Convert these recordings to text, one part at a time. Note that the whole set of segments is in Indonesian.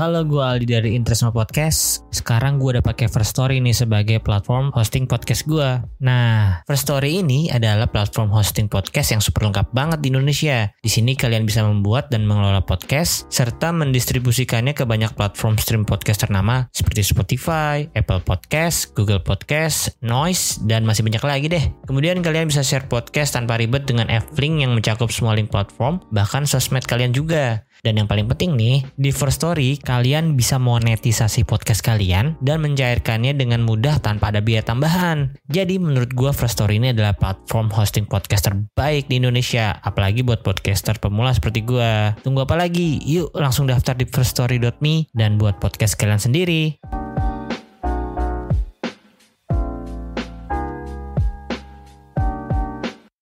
Halo, gue Aldi dari Interestma Podcast. Sekarang gue udah pakai First Story nih sebagai platform hosting podcast gue. Nah, First Story ini adalah platform hosting podcast yang super lengkap banget di Indonesia. Di sini kalian bisa membuat dan mengelola podcast serta mendistribusikannya ke banyak platform stream podcast ternama seperti Spotify, Apple Podcast, Google Podcast, Noise, dan masih banyak lagi deh. Kemudian kalian bisa share podcast tanpa ribet dengan F-Link yang mencakup semua link platform, bahkan sosmed kalian juga. Dan yang paling penting nih, di First Story kalian bisa monetisasi podcast kalian dan mencairkannya dengan mudah tanpa ada biaya tambahan. Jadi menurut gue First Story ini adalah platform hosting podcast terbaik di Indonesia, apalagi buat podcaster pemula seperti gue. Tunggu apa lagi? Yuk langsung daftar di firststory.me dan buat podcast kalian sendiri.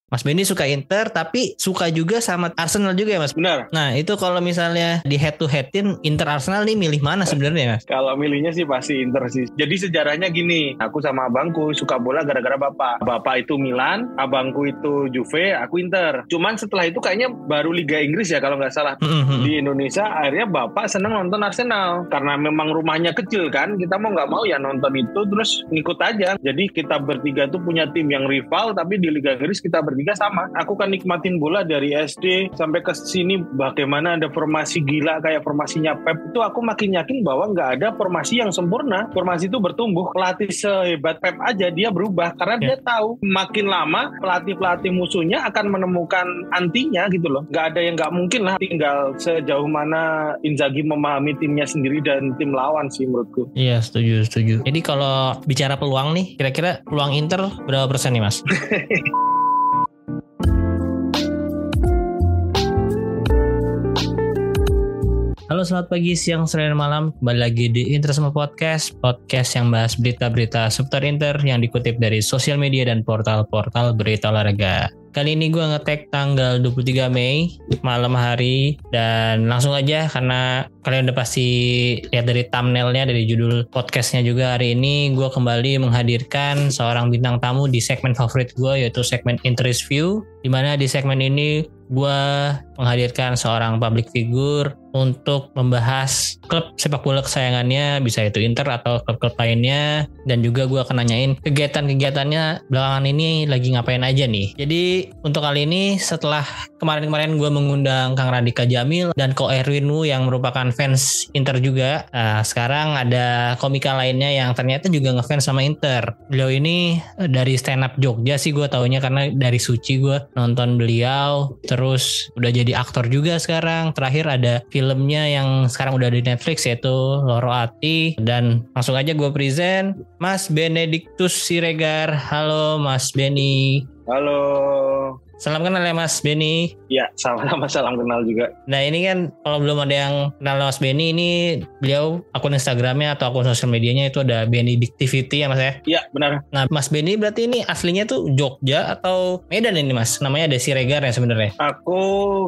Mas Benny suka Inter tapi suka juga sama Arsenal juga ya Mas. Benar. Nah itu kalau misalnya di head to headin Inter Arsenal nih milih mana sebenarnya Mas? Kalau milihnya sih pasti Inter sih. Jadi sejarahnya gini, aku sama abangku suka bola gara-gara bapak. Bapak itu Milan, abangku itu Juve, aku Inter. Cuman setelah itu kayaknya baru Liga Inggris ya kalau nggak salah. Mhm. Di Indonesia akhirnya bapak seneng nonton Arsenal karena memang rumahnya kecil kan. Kita mau nggak mau ya nonton itu terus ngikut aja. Jadi kita bertiga tuh punya tim yang rival tapi di Liga Inggris kita bertiga sama. Aku kan nikmatin bola dari SD sampai ke sini bagaimana ada formasi gila kayak formasinya Pep itu aku makin yakin bahwa nggak ada formasi yang sempurna. Formasi itu bertumbuh. Pelatih sehebat Pep aja dia berubah karena Ya. dia tahu makin lama pelatih-pelatih musuhnya akan menemukan antinya gitu loh. Nggak ada yang nggak mungkin lah tinggal sejauh mana Inzaghi memahami timnya sendiri dan tim lawan sih menurutku. Iya setuju setuju. Jadi kalau bicara peluang nih, kira-kira peluang Inter berapa persen nih Mas? Halo selamat pagi, siang, sore, dan malam. Kembali lagi di Inter Semua Podcast Podcast yang bahas berita-berita seputar Inter Yang dikutip dari sosial media dan portal-portal berita olahraga. Kali ini gue ngetek tanggal 23 Mei malam hari. Dan langsung aja karena kalian udah pasti lihat dari thumbnailnya dari judul podcastnya juga hari ini gue kembali menghadirkan seorang bintang tamu di segmen favorit gue yaitu segmen Interest View di mana di segmen ini gue menghadirkan seorang public figure untuk membahas klub sepak bola kesayangannya bisa itu Inter atau klub-klub lainnya. Dan juga gue akan nanyain kegiatan-kegiatannya belakangan ini lagi ngapain aja nih. Jadi untuk kali ini setelah kemarin-kemarin gue mengundang Kang Radika Jamil dan Ko Erwinwu yang merupakan fans Inter juga. Nah, sekarang ada komika lainnya yang ternyata juga ngefans sama Inter. Beliau ini eh, dari stand up Jogja sih gue taunya karena dari Suci gue nonton beliau. Terus udah jadi aktor juga sekarang. Terakhir ada filmnya yang sekarang udah di Netflix yaitu Loro Ati. Dan langsung aja gue present Mas Benediktus Siregar. Halo Mas Beni. Halo. Salam kenal ya Mas Beni Ya, sama-sama salam kenal juga. Nah ini kan kalau belum ada yang kenal Mas Benny ini beliau akun Instagramnya atau akun sosial medianya itu ada Benedictivity ya Mas ya. Ya, benar. Nah Mas Benny berarti ini aslinya tuh Jogja atau Medan ini Mas? Namanya ada Siregar ya sebenarnya. Aku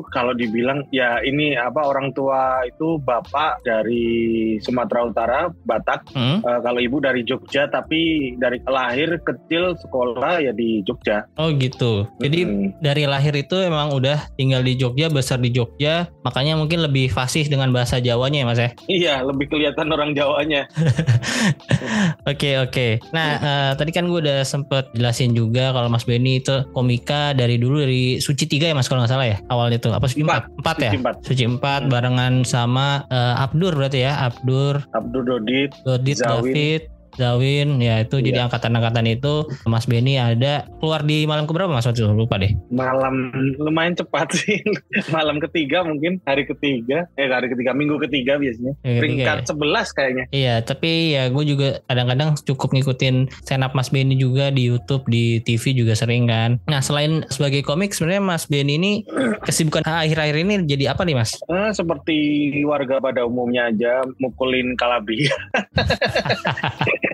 kalau dibilang ya ini apa orang tua itu bapak dari Sumatera Utara, Batak. Hmm? Eh, kalau ibu dari Jogja tapi dari lahir kecil sekolah ya di Jogja. Oh gitu. Jadi Hmm. Dari lahir itu emang udah tinggal di Jogja, besar di Jogja, makanya mungkin lebih fasih dengan bahasa Jawanya ya Mas ya. Iya, lebih kelihatan orang Jawanya. Oke oke. Nah eh, tadi kan gue udah sempet jelasin juga kalau Mas Benny itu komika dari dulu dari Suci 3 ya Mas kalau nggak salah ya awalnya tuh apa Suci 4? 4 ya? Suci empat. Suci 4 barengan sama eh, Abdur berarti ya Abdur, Abdul Dodit, Dodit, Zawin. David, Zawin, ya itu jadi Iya. angkatan-angkatan itu Mas Benny ada keluar di malam keberapa Mas waktu itu? lupa deh. Malam lumayan cepat sih. Malam ketiga mungkin hari ketiga. Eh hari ketiga minggu ketiga biasanya. Ketiga Peringkat ya? 11 kayaknya. Iya, tapi ya gue juga kadang-kadang cukup ngikutin up Mas Benny juga di YouTube, di TV juga sering kan. Nah, selain sebagai komik, sebenarnya Mas Benny ini kesibukan akhir-akhir ini jadi apa nih Mas? Eh, seperti warga pada umumnya aja mukulin kalabi.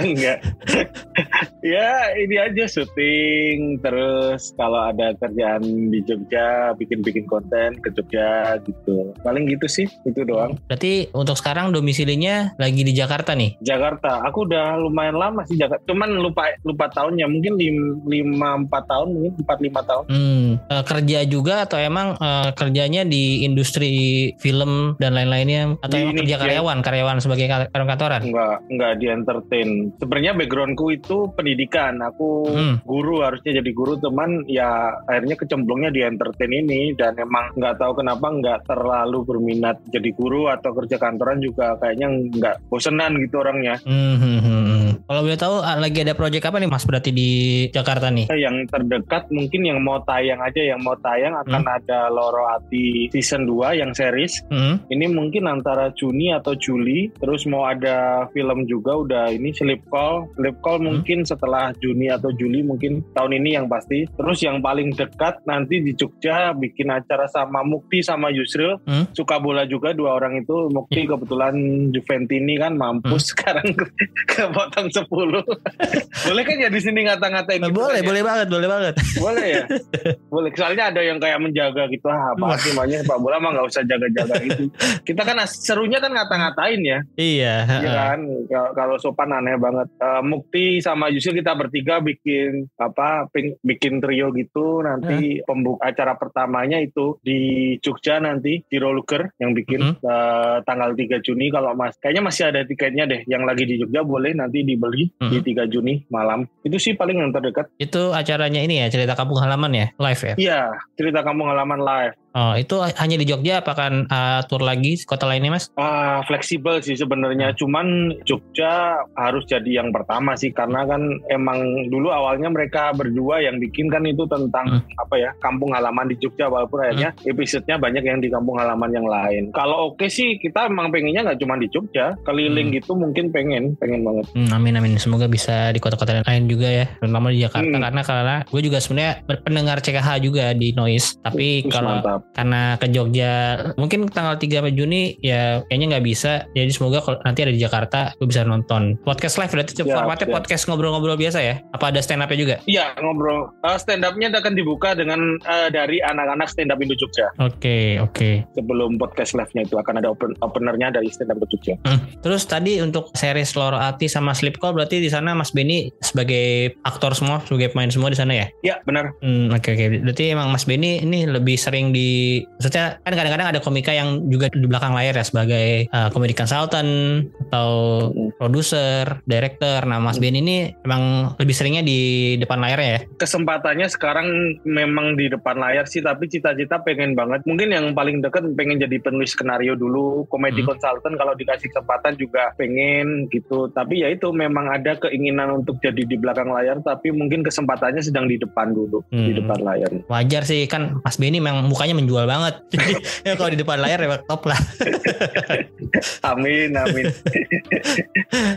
Enggak. ya ini aja syuting terus kalau ada kerjaan di Jogja bikin-bikin konten ke Jogja gitu. Paling gitu sih itu doang. Berarti untuk sekarang domisilinya lagi di Jakarta nih? Jakarta, aku udah lumayan lama sih Jakarta. Cuman lupa lupa tahunnya, mungkin lim- lima empat tahun, mungkin empat lima tahun. Hmm, eh, kerja juga atau emang eh, kerjanya di industri film dan lain-lainnya atau Di emang ini, kerja ya. karyawan, karyawan sebagai kar- karyawan kantoran? Enggak, enggak di entertain. Sebenarnya backgroundku itu pendidikan. Aku Hmm. guru harusnya jadi guru, teman ya akhirnya kecemplungnya di entertain ini dan emang nggak tahu kenapa nggak terlalu berminat jadi guru atau kerja kantoran juga kayaknya nggak bosenan gitu orangnya. Hmm, hmm, hmm, hmm. Kalau boleh tahu ah, lagi ada project apa nih Mas berarti di Jakarta nih? Yang terdekat mungkin yang mau tayang aja, yang mau tayang akan ada Loro Ati season 2 yang series. Hmm. Ini mungkin antara Juni atau Juli. Terus mau ada film juga udah ini Sleep Call. Sleep Call Hmm. mungkin setelah Juni atau Juli mungkin tahun ini yang pasti. Terus yang paling dekat nanti di Jogja bikin acara sama Mukti sama Yusril. Hmm. Suka bola juga dua orang itu. Mukti kebetulan Juventini kan mampus sekarang ke, kepotong 10. boleh kan ya di sini ngata-ngatain gitu boleh, kan ya? boleh banget, boleh banget. Boleh ya? Boleh. Soalnya ada yang kayak menjaga gitu. Ah, apa sih makanya Pak Bola mah nggak usah jaga-jaga gitu. Kita kan serunya kan ngata-ngatain ya. Iya. Iya kan? Kalau- Kalau sopan aneh banget. Eh, Mukti sama Yusuf kita bertiga bikin apa ping- bikin trio gitu nanti pembuka acara pertamanya itu di Jogja nanti di Roluger yang bikin Mhm. eh, tanggal 3 Juni kalau Mas kayaknya masih ada tiketnya deh yang lagi di Jogja boleh nanti dibeli di Mhm. 3 Juni malam. Itu sih paling yang terdekat. Itu acaranya ini ya, cerita kampung halaman ya, live ya. Iya, cerita kamu halaman live. Oh, itu hanya di Jogja apakah uh, tur lagi kota lainnya, Mas? Ah, fleksibel sih sebenarnya. Cuman Jogja harus jadi yang pertama sih karena kan emang dulu awalnya mereka berdua yang bikin kan itu tentang Hmm. apa ya kampung halaman di Jogja walaupun akhirnya episodenya banyak yang di kampung halaman yang lain. Kalau oke sih kita emang pengennya nggak cuma di Jogja, keliling Hmm. gitu mungkin pengen, pengen banget. Hmm, amin amin. Semoga bisa di kota-kota lain juga ya, terutama di Jakarta Hmm. karena karena gue juga sebenarnya pendengar CKH juga di Noise. Tapi kalau karena ke Jogja mungkin tanggal 3 Juni ya kayaknya nggak bisa. Jadi semoga kalau nanti ada di Jakarta gue bisa nonton. Podcast live berarti Siap, formatnya siap. podcast ngobrol-ngobrol biasa ya? Apa ada stand up-nya juga? Iya ngobrol. Uh, stand up-nya akan dibuka dengan eh, dari anak-anak stand up Indo Jogja. Oke, oke. Sebelum podcast live-nya itu akan ada open openernya dari stand up Indo Jogja. Hmm. Terus tadi untuk series Loro Ati sama Sleep Call berarti di sana Mas Benny sebagai aktor semua, sebagai pemain semua di sana ya? Ya benar. Hmm, oke oke. Berarti emang Mas Benny ini lebih sering di maksudnya kan kadang-kadang ada komika yang juga di belakang layar ya sebagai uh, comedy consultant atau produser, director. Nah, Mas Benny ini emang lebih seringnya di depan layar ya? kesempatannya sekarang memang di depan layar sih tapi cita-cita pengen banget mungkin yang paling deket pengen jadi penulis skenario dulu komedi Hmm. konsultan kalau dikasih kesempatan juga pengen gitu tapi ya itu memang ada keinginan untuk jadi di belakang layar tapi mungkin kesempatannya sedang di depan dulu di Hmm. depan layar Wajar sih kan Mas Benny memang mukanya menjual banget. Jadi ya kalau di depan layar ya top lah. amin amin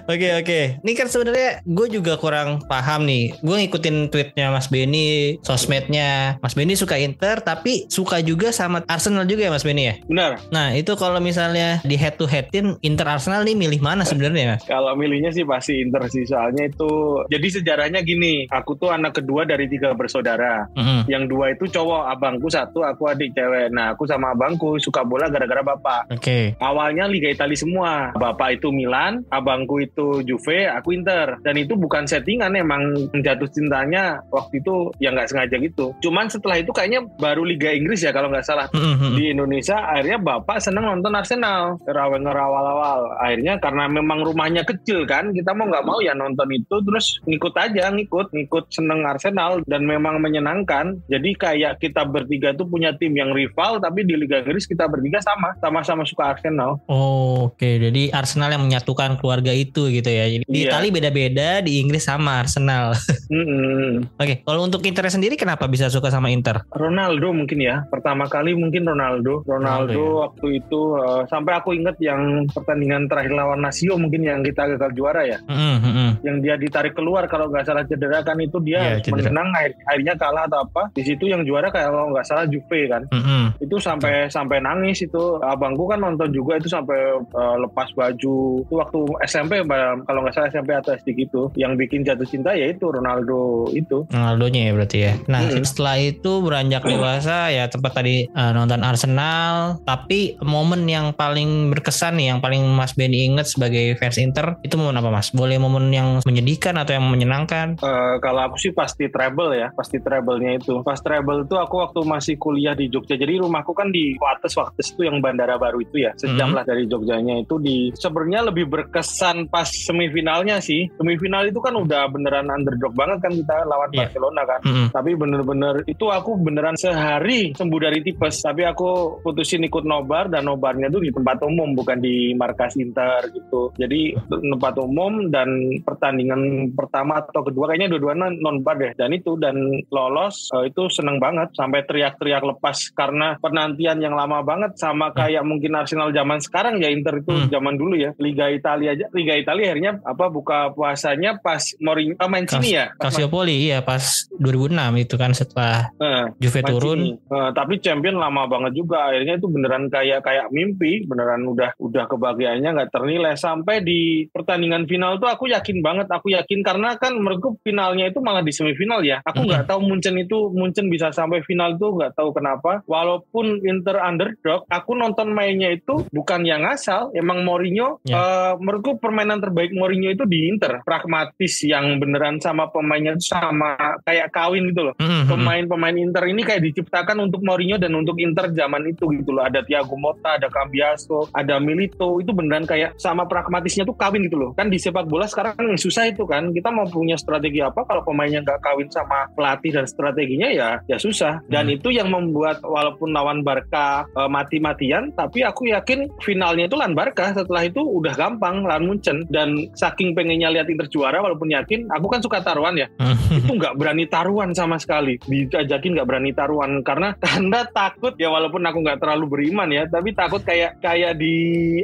Oke oke. Ini kan sebenarnya gue juga kurang paham nih. Gue ngikutin tweetnya Mas Benny, sosmednya. Mas Benny suka Inter, tapi suka juga sama Arsenal juga ya Mas Benny ya. benar Nah itu kalau misalnya di head to headin Inter Arsenal nih milih mana sebenarnya Mas? Kalau milihnya sih pasti Inter sih soalnya itu jadi sejarahnya gini aku tuh anak kedua dari tiga bersaudara Mm-mm. yang dua itu cowok abangku satu aku adik cewek nah aku sama abangku suka bola gara-gara bapak Oke. awalnya Liga Italia semua bapak itu Milan abangku itu Juve aku Inter. Dan itu bukan settingan emang jatuh cintanya waktu itu ya nggak sengaja gitu. Cuman setelah itu kayaknya baru Liga Inggris ya kalau nggak salah. Mm-mm. di Indonesia akhirnya bapak seneng nonton Arsenal. Rawen awal-awal. Akhirnya karena memang rumahnya kecil kan kita mau nggak mau ya nonton itu. Terus ngikut aja ngikut ngikut seneng Arsenal dan memang menyenangkan. Jadi kayak kita bertiga tuh punya tim yang rival tapi di Liga Inggris kita bertiga sama sama-sama suka Arsenal. Oh, Oke, jadi Arsenal yang menyatukan keluarga itu gitu ya. Jadi di Iya. Itali beda-beda, di Inggris sama Arsenal. Mm-mm. Oke, kalau untuk Inter sendiri kenapa bisa suka sama Inter? Ronaldo mungkin ya pertama kali mungkin Ronaldo Ronaldo, Ronaldo, ya. waktu itu eh, sampai aku inget yang pertandingan terakhir lawan Lazio mungkin yang kita gagal juara ya mm-mm. yang dia ditarik keluar kalau nggak salah cedera kan itu dia Iya, cedera. menang akhir- akhirnya kalah atau apa di situ yang juara kayak kalau nggak salah Juve kan Mm-mm. itu sampai sampai nangis itu abangku kan nonton juga itu sampai eh, lepas baju waktu SMP kalau nggak salah SMP atau SD gitu yang bikin jatuh cinta ya itu Ronaldo itu Ronaldonya ya berarti ya. Nah Mm-mm. setelah itu beranjak dewasa ya tempat tadi uh, nonton Arsenal. Tapi momen yang paling berkesan nih, yang paling Mas Benny inget sebagai fans Inter itu momen apa Mas? Boleh momen yang menyedihkan atau yang menyenangkan? Eh, kalau aku sih pasti treble ya, pasti treble-nya itu. Pas treble itu aku waktu masih kuliah di Jogja. Jadi rumahku kan di Wates, Wates itu yang bandara baru itu ya. Sejam Mhm. lah dari Jogjanya itu di sebenarnya lebih berkesan pas semifinalnya sih. Semifinal itu kan udah beneran underdog banget kan kita lawan Iya. Barcelona kan. Mm-mm. Tapi bener-bener itu aku beneran sehari sembuh dari tipes. Tapi aku putusin ikut nobar dan nobarnya tuh di tempat umum bukan di markas Inter gitu. Jadi tempat umum dan pertandingan pertama atau kedua kayaknya dua-duanya non bar deh. Dan itu dan lolos eh, itu seneng banget sampai teriak-teriak lepas karena penantian yang lama banget sama kayak mungkin Arsenal zaman sekarang ya Inter itu Hmm. zaman dulu ya. Liga Italia aja Liga Italia akhirnya apa buka puasanya pas Mourinho oh, Mancini ya. Pas Calciopoli iya pas 2006 itu kan setelah Eh, Juve Mancini. turun. Eh, tapi champion lama banget juga. Akhirnya itu beneran kayak kayak mimpi, beneran udah udah kebahagiaannya nggak ternilai sampai di pertandingan final tuh aku yakin banget, aku yakin karena kan menurutku finalnya itu malah di semifinal ya. Aku nggak tahu Munchen itu Munchen bisa sampai final tuh nggak tahu kenapa. Walaupun Inter underdog, aku nonton mainnya itu bukan yang asal, emang Mourinho. Ya. Eh, menurutku permainan terbaik Mourinho itu di Inter, pragmatis yang beneran sama pemainnya itu sama kayak kawin gitu loh Mm-mm. pemain-pemain Inter ini kayak diciptakan untuk Mourinho dan untuk Inter zaman itu gitu loh. Ada Thiago Motta, ada Cambiaso, ada Milito. Itu beneran kayak sama pragmatisnya tuh kawin gitu loh. Kan di sepak bola sekarang yang susah itu kan. Kita mau punya strategi apa kalau pemainnya nggak kawin sama pelatih dan strateginya ya ya susah. Dan Hmm. itu yang membuat walaupun lawan Barca eh, mati-matian, tapi aku yakin finalnya itu lawan Barca. Setelah itu udah gampang lawan Munchen. Dan saking pengennya lihat Inter juara walaupun yakin, aku kan suka taruhan ya. Itu nggak berani taruhan sama sekali. Diajakin nggak berani taruhan. Karena karena takut ya walaupun aku nggak terlalu beriman ya tapi takut kayak kayak di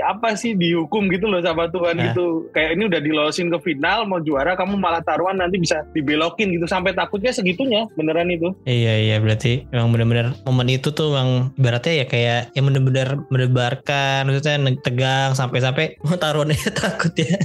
apa sih dihukum gitu loh sama Tuhan Nah. gitu. Kayak ini udah dilolosin ke final mau juara kamu malah taruhan nanti bisa dibelokin gitu. Sampai takutnya segitunya beneran itu. Iya iya berarti memang benar-benar momen itu tuh memang ibaratnya ya kayak yang benar-benar mendebarkan maksudnya tegang sampai-sampai mau taruhannya takut ya.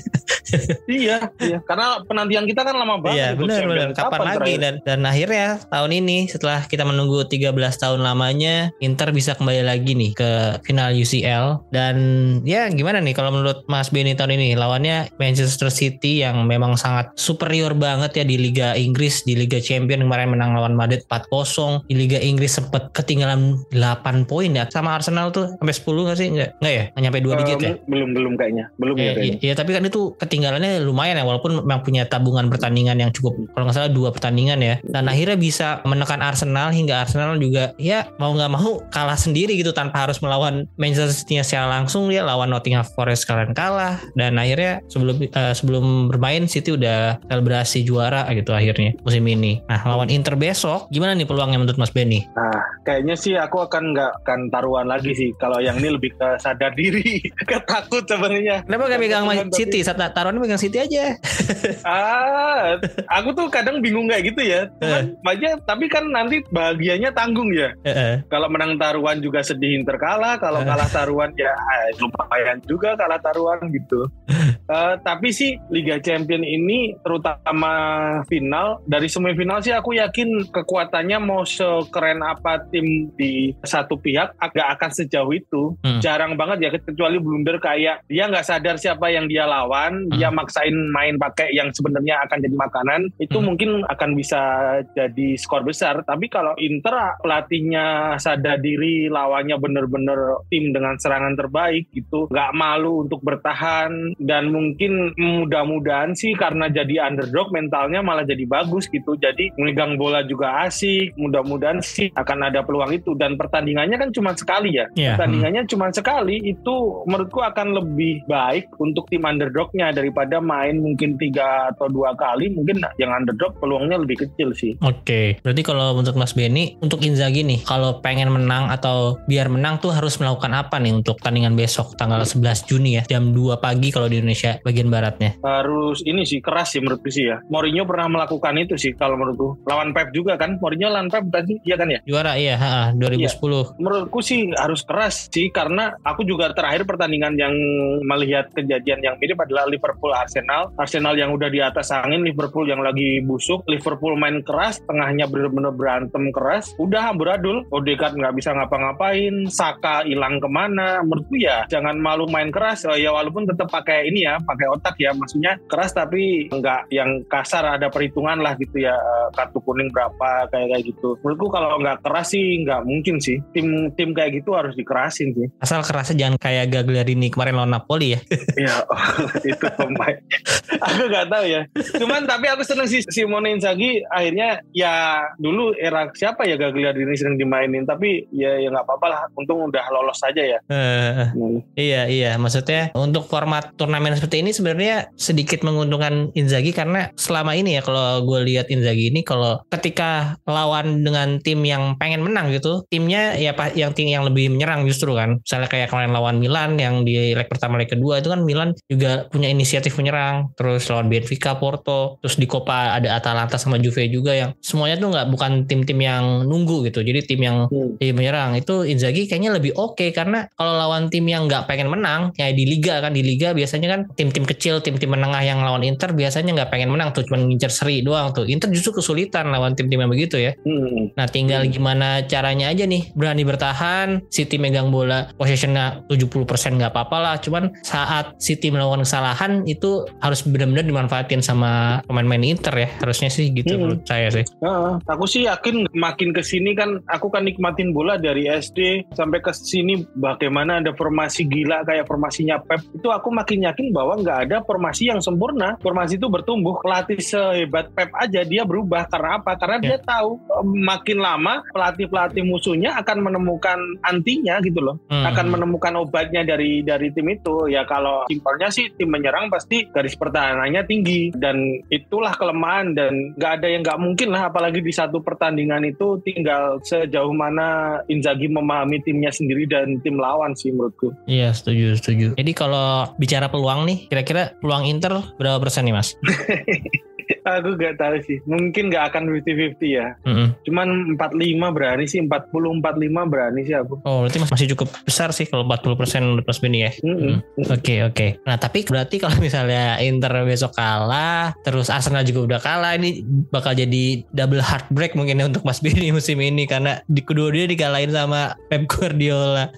iya iya. Karena penantian kita kan lama banget Iya benar benar. kapan lagi? Terakhir? dan dan akhirnya tahun ini setelah kita menunggu 13 tahun lamanya Inter bisa kembali lagi nih ke final UCL dan ya gimana nih kalau menurut Mas Benny tahun ini? Lawannya Manchester City yang memang sangat superior banget ya di Liga Inggris di Liga Champion kemarin menang lawan Madrid 4-0 di Liga Inggris sempat ketinggalan 8 poin ya. Sama Arsenal tuh sampai 10 nggak sih? Nggak nggak ya? Nggak nyampe 2 Eh, digit ya? belum belum kayaknya. Belum ya Iya, kayaknya. iya, tapi kan itu ketinggalannya lumayan ya walaupun memang punya tabungan pertandingan yang cukup kalau nggak salah dua pertandingan ya. Dan akhirnya bisa menekan Arsenal hingga Arsenal juga ya mau nggak mau kalah sendiri gitu tanpa harus melawan Manchester City secara langsung dia lawan Nottingham Forest kalian kalah. Dan akhirnya sebelum eh, sebelum bermain City udah selebrasi juara gitu akhirnya musim ini. Nah lawan Inter besok gimana nih peluangnya menurut Mas Benny? Nah, kayaknya sih aku akan nggak akan taruhan lagi sih. Kalau yang ini lebih ke sadar diri, ke takut sebenarnya. kenapa gak pegang Taruhan tapi- City saat taruhannya pegang City aja Ah, aku tuh kadang bingung kayak gitu ya. Cuman aja, tapi kan nanti bahagianya tanggung ya. Heeh. Kalau menang taruhan juga sedih Inter kalah, kalau Eh. kalah taruhan ya eh, lumayan juga kalah taruhan gitu. Eh, tapi sih Liga Champion ini terutama final dari semifinal sih aku yakin kekuatannya mau sekeren apa tim di satu pihak agak akan sejauh itu. Hmm. Jarang banget ya kecuali blunder kayak dia nggak sadar siapa yang dia lawan, Hmm. dia maksain main pakai yang sebenarnya akan jadi makanan, itu Hmm. mungkin akan bisa jadi skor besar. Tapi kalau Inter pelatihnya sadar diri, lawannya bener-bener tim dengan serangan terbaik gitu, nggak malu untuk bertahan dan mungkin mudah-mudahan sih karena jadi underdog mentalnya malah jadi bagus gitu. Jadi memegang bola juga asik, mudah-mudahan sih akan ada peluang itu dan pertandingannya kan cuma sekali ya. Iya, Pertandingannya cuma sekali itu menurutku akan lebih lebih baik untuk tim underdognya daripada main mungkin tiga atau dua kali mungkin yang underdog peluangnya lebih kecil sih. Oke, berarti kalau menurut Mas Benny untuk Inzaghi nih, kalau pengen menang atau biar menang tuh harus melakukan apa nih untuk tandingan besok tanggal 11 Juni ya, jam 2 pagi kalau di Indonesia bagian baratnya. Harus ini sih keras sih menurutku sih ya. Mourinho pernah melakukan itu sih kalau menurutku. Lawan Pep juga kan, Mourinho lawan Pep tadi iya kan ya? Juara iya, ha, 2010. Menurutku sih harus keras sih karena aku juga terakhir pertandingan yang melihat kejadian yang mirip adalah Liverpool Arsenal. Arsenal yang udah di atas angin, Liverpool yang lagi busuk, Liverpool main keras, tengahnya bener-bener berantem keras, udah amburadul. Odegaard nggak bisa ngapa-ngapain, Saka hilang ke mana. Menurutku ya jangan malu main keras, oh, ya walaupun tetap pakai ini ya, pakai otak ya, maksudnya keras tapi nggak yang kasar ada perhitungan lah gitu ya, eh, kartu kuning berapa kayak kayak gitu. Menurutku kalau nggak keras sih nggak mungkin sih. Tim tim kayak gitu harus dikerasin sih. Asal kerasnya jangan kayak Gagliardini kemarin lawan Napoli ya. Ya itu pemain. aku nggak tahu ya. Cuman tapi aku seneng sih Simone Inzaghi akhirnya ya dulu era siapa ya Gagliardini sering dimainin tapi ya ya nggak apa-apa lah. Untung udah lolos saja ya. Hmm. iya iya, maksudnya untuk format turnamen seperti ini sebenarnya sedikit menguntungkan Inzaghi karena selama ini ya kalau gue lihat Inzaghi ini kalau ketika lawan dengan tim yang pengen menang gitu, timnya ya yang tim yang lebih menyerang justru kan. Misalnya kayak kemarin lawan Milan yang di leg pertama leg kedua itu kan Milan juga punya inisiatif menyerang, terus lawan Benfica, Porto, terus di Copa ada Atalanta sama Juve juga yang semuanya tuh nggak bukan tim-tim yang nunggu gitu. Jadi tim yang Hmm. menyerang itu Inzaghi kayaknya lebih oke karena kalau lawan tim yang nggak pengen menang kayak di liga kan di liga biasanya kan tim-tim kecil tim-tim menengah yang lawan Inter biasanya nggak pengen menang tuh cuma ngincer seri doang tuh Inter justru kesulitan lawan tim-tim yang begitu ya Hmm. nah tinggal gimana caranya aja nih berani bertahan City megang bola possessionnya 70% nggak apa-apa lah cuman saat City melakukan kesalahan itu harus benar-benar dimanfaatin sama pemain-pemain Inter ya harusnya sih gitu Hmm. menurut saya sih. Heeh, aku sih yakin makin ke sini kan aku kan nikmatin bola dari SD sampai ke sini bagaimana ada formasi gila kayak formasinya Pep. Itu aku makin yakin bahwa nggak ada formasi yang sempurna. Formasi itu bertumbuh pelatih sehebat Pep aja dia berubah. Karena apa? Karena dia tahu eh, makin lama pelatih pelatih musuhnya akan menemukan antinya gitu loh. Hmm. akan menemukan obatnya dari dari tim itu ya kalau simpelnya sih tim menyerang pasti garis pertahanannya tinggi dan itulah kelemahan dan nggak ada yang nggak mungkin lah apalagi di satu pertandingan itu tinggal sejauh mana Inzaghi memahami timnya sendiri dan tim lawan sih menurutku Iya setuju setuju. Jadi kalau bicara peluang nih, kira-kira peluang Inter berapa persen nih mas? aku nggak tahu sih mungkin nggak akan 50-50 ya Mm-mm. cuman 45 berani sih 40-45 berani sih aku Oh berarti mas- masih cukup besar sih kalau 40 persen plus Benny ya. Mm-mm. Mm. Oke oke. Nah tapi berarti kalau misalnya Inter besok kalah, terus Arsenal juga udah kalah, ini bakal jadi double heartbreak mungkin ya untuk Mas Benny musim ini karena di kedua dia dikalahin sama Pep Guardiola.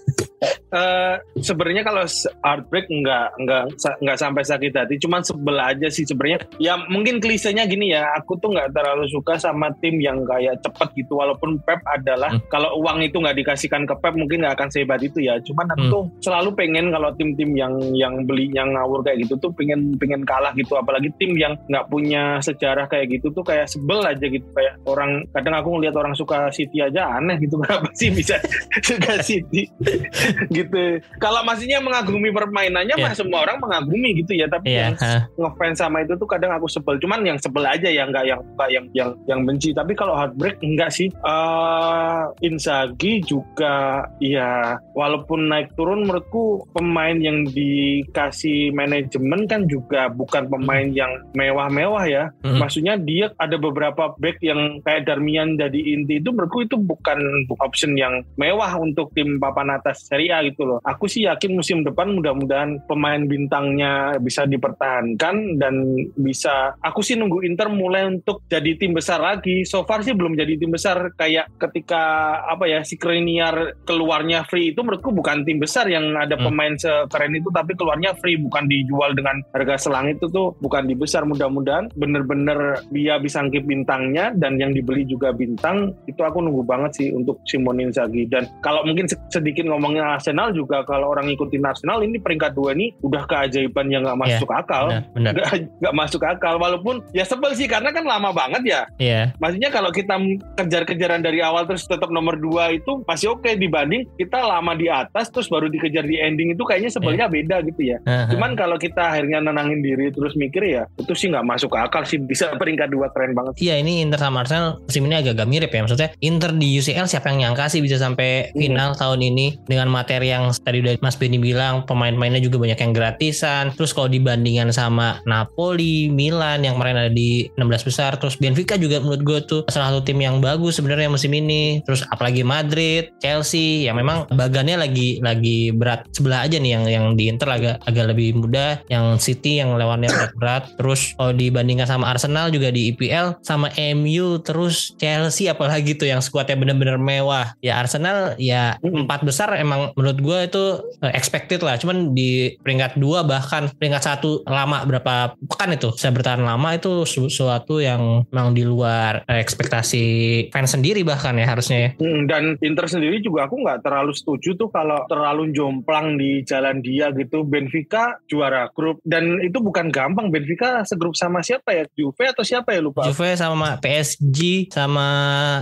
Eh, sebenarnya kalau heartbreak nggak nggak nggak sampai sakit hati, cuman sebel aja sih sebenarnya. Ya mungkin klisenya gini ya, aku tuh nggak terlalu suka sama tim yang kayak cepet gitu. Walaupun Pep adalah Hmm. kalau uang itu nggak dikasihkan ke Pep mungkin nggak akan sehebat itu ya. Cuman aku Hmm. tuh selalu pengen kalau tim-tim yang yang beli yang ngawur kayak gitu tuh pengen pengen kalah gitu. Apalagi tim yang nggak punya sejarah kayak gitu tuh kayak sebel aja gitu. Kayak orang kadang aku ngelihat orang suka City aja aneh gitu. Kenapa sih bisa suka City? gitu. Kalau maksudnya mengagumi permainannya Iya. mah semua orang mengagumi gitu ya, tapi Iya. yang ngefans sama itu tuh kadang aku sebel. Cuman yang sebel aja ya, nggak yang nggak yang yang yang benci. Tapi kalau heartbreak enggak sih. Eh Inzaghi juga ya walaupun naik turun menurutku pemain yang dikasih manajemen kan juga bukan pemain yang mewah-mewah ya. Mm. Maksudnya dia ada beberapa back yang kayak Darmian jadi inti itu menurutku itu bukan option yang mewah untuk tim papan atas Serie A gitu loh. Aku sih yakin musim depan mudah-mudahan pemain bintangnya bisa dipertahankan dan bisa aku sih nunggu Inter mulai untuk jadi tim besar lagi. So far sih belum jadi tim besar kayak ketika apa ya si Kriniar keluarnya free itu menurutku bukan tim besar yang ada Hmm. pemain sekeren itu tapi keluarnya free bukan dijual dengan harga selangit itu tuh bukan di besar mudah-mudahan bener-bener dia bisa ngkip bintangnya dan yang dibeli juga bintang itu aku nunggu banget sih untuk Simone Inzaghi dan kalau mungkin se- sedikit ngomongin Arsenal juga kalau orang ngikutin Arsenal ini peringkat dua ini udah keajaiban yang nggak masuk akal Benar, benar. nggak nggak masuk akal walaupun ya sebel sih karena kan lama banget ya. Iya. Maksudnya kalau kita kejar-kejaran dari awal terus tetap nomor dua itu masih oke dibanding kita lama di atas terus baru dikejar di ending itu kayaknya sebelnya beda gitu ya. Aha. Cuman kalau kita akhirnya nenangin diri terus mikir ya itu sih nggak masuk akal sih bisa peringkat dua keren banget. Iya ini Inter sama Arsenal musim ini agak-agak mirip ya maksudnya Inter di UCL siapa yang nyangka sih bisa sampai Hmm. final tahun ini dengan materi yang tadi udah Mas Benny bilang pemain-pemainnya juga banyak yang gratisan terus kalau dibandingkan sama Napoli, Milan yang kemarin ada di 16 besar. Terus Benfica juga menurut gue tuh salah satu tim yang bagus sebenarnya musim ini. Terus apalagi Madrid, Chelsea yang memang bagannya lagi lagi berat sebelah aja nih yang yang di Inter agak agak lebih mudah. Yang City yang lawannya berat-berat terus kalau dibandingkan sama Arsenal juga di IPL sama MU terus Chelsea apalagi tuh yang skuadnya bener-bener mewah. Ya Arsenal ya empat besar emang menurut gue itu eh, expected lah. Cuman di peringkat dua bahkan peringkat satu lama berapa pekan itu bisa bertahan lama itu su- suatu yang memang di luar eh, ekspektasi fans sendiri bahkan ya harusnya ya Hmm, dan Inter sendiri juga aku nggak terlalu setuju tuh kalau terlalu jomplang di jalan dia gitu. Benfica juara grup dan itu bukan gampang. Benfica segrup sama siapa ya? Juve atau siapa ya lupa? Juve sama PSG sama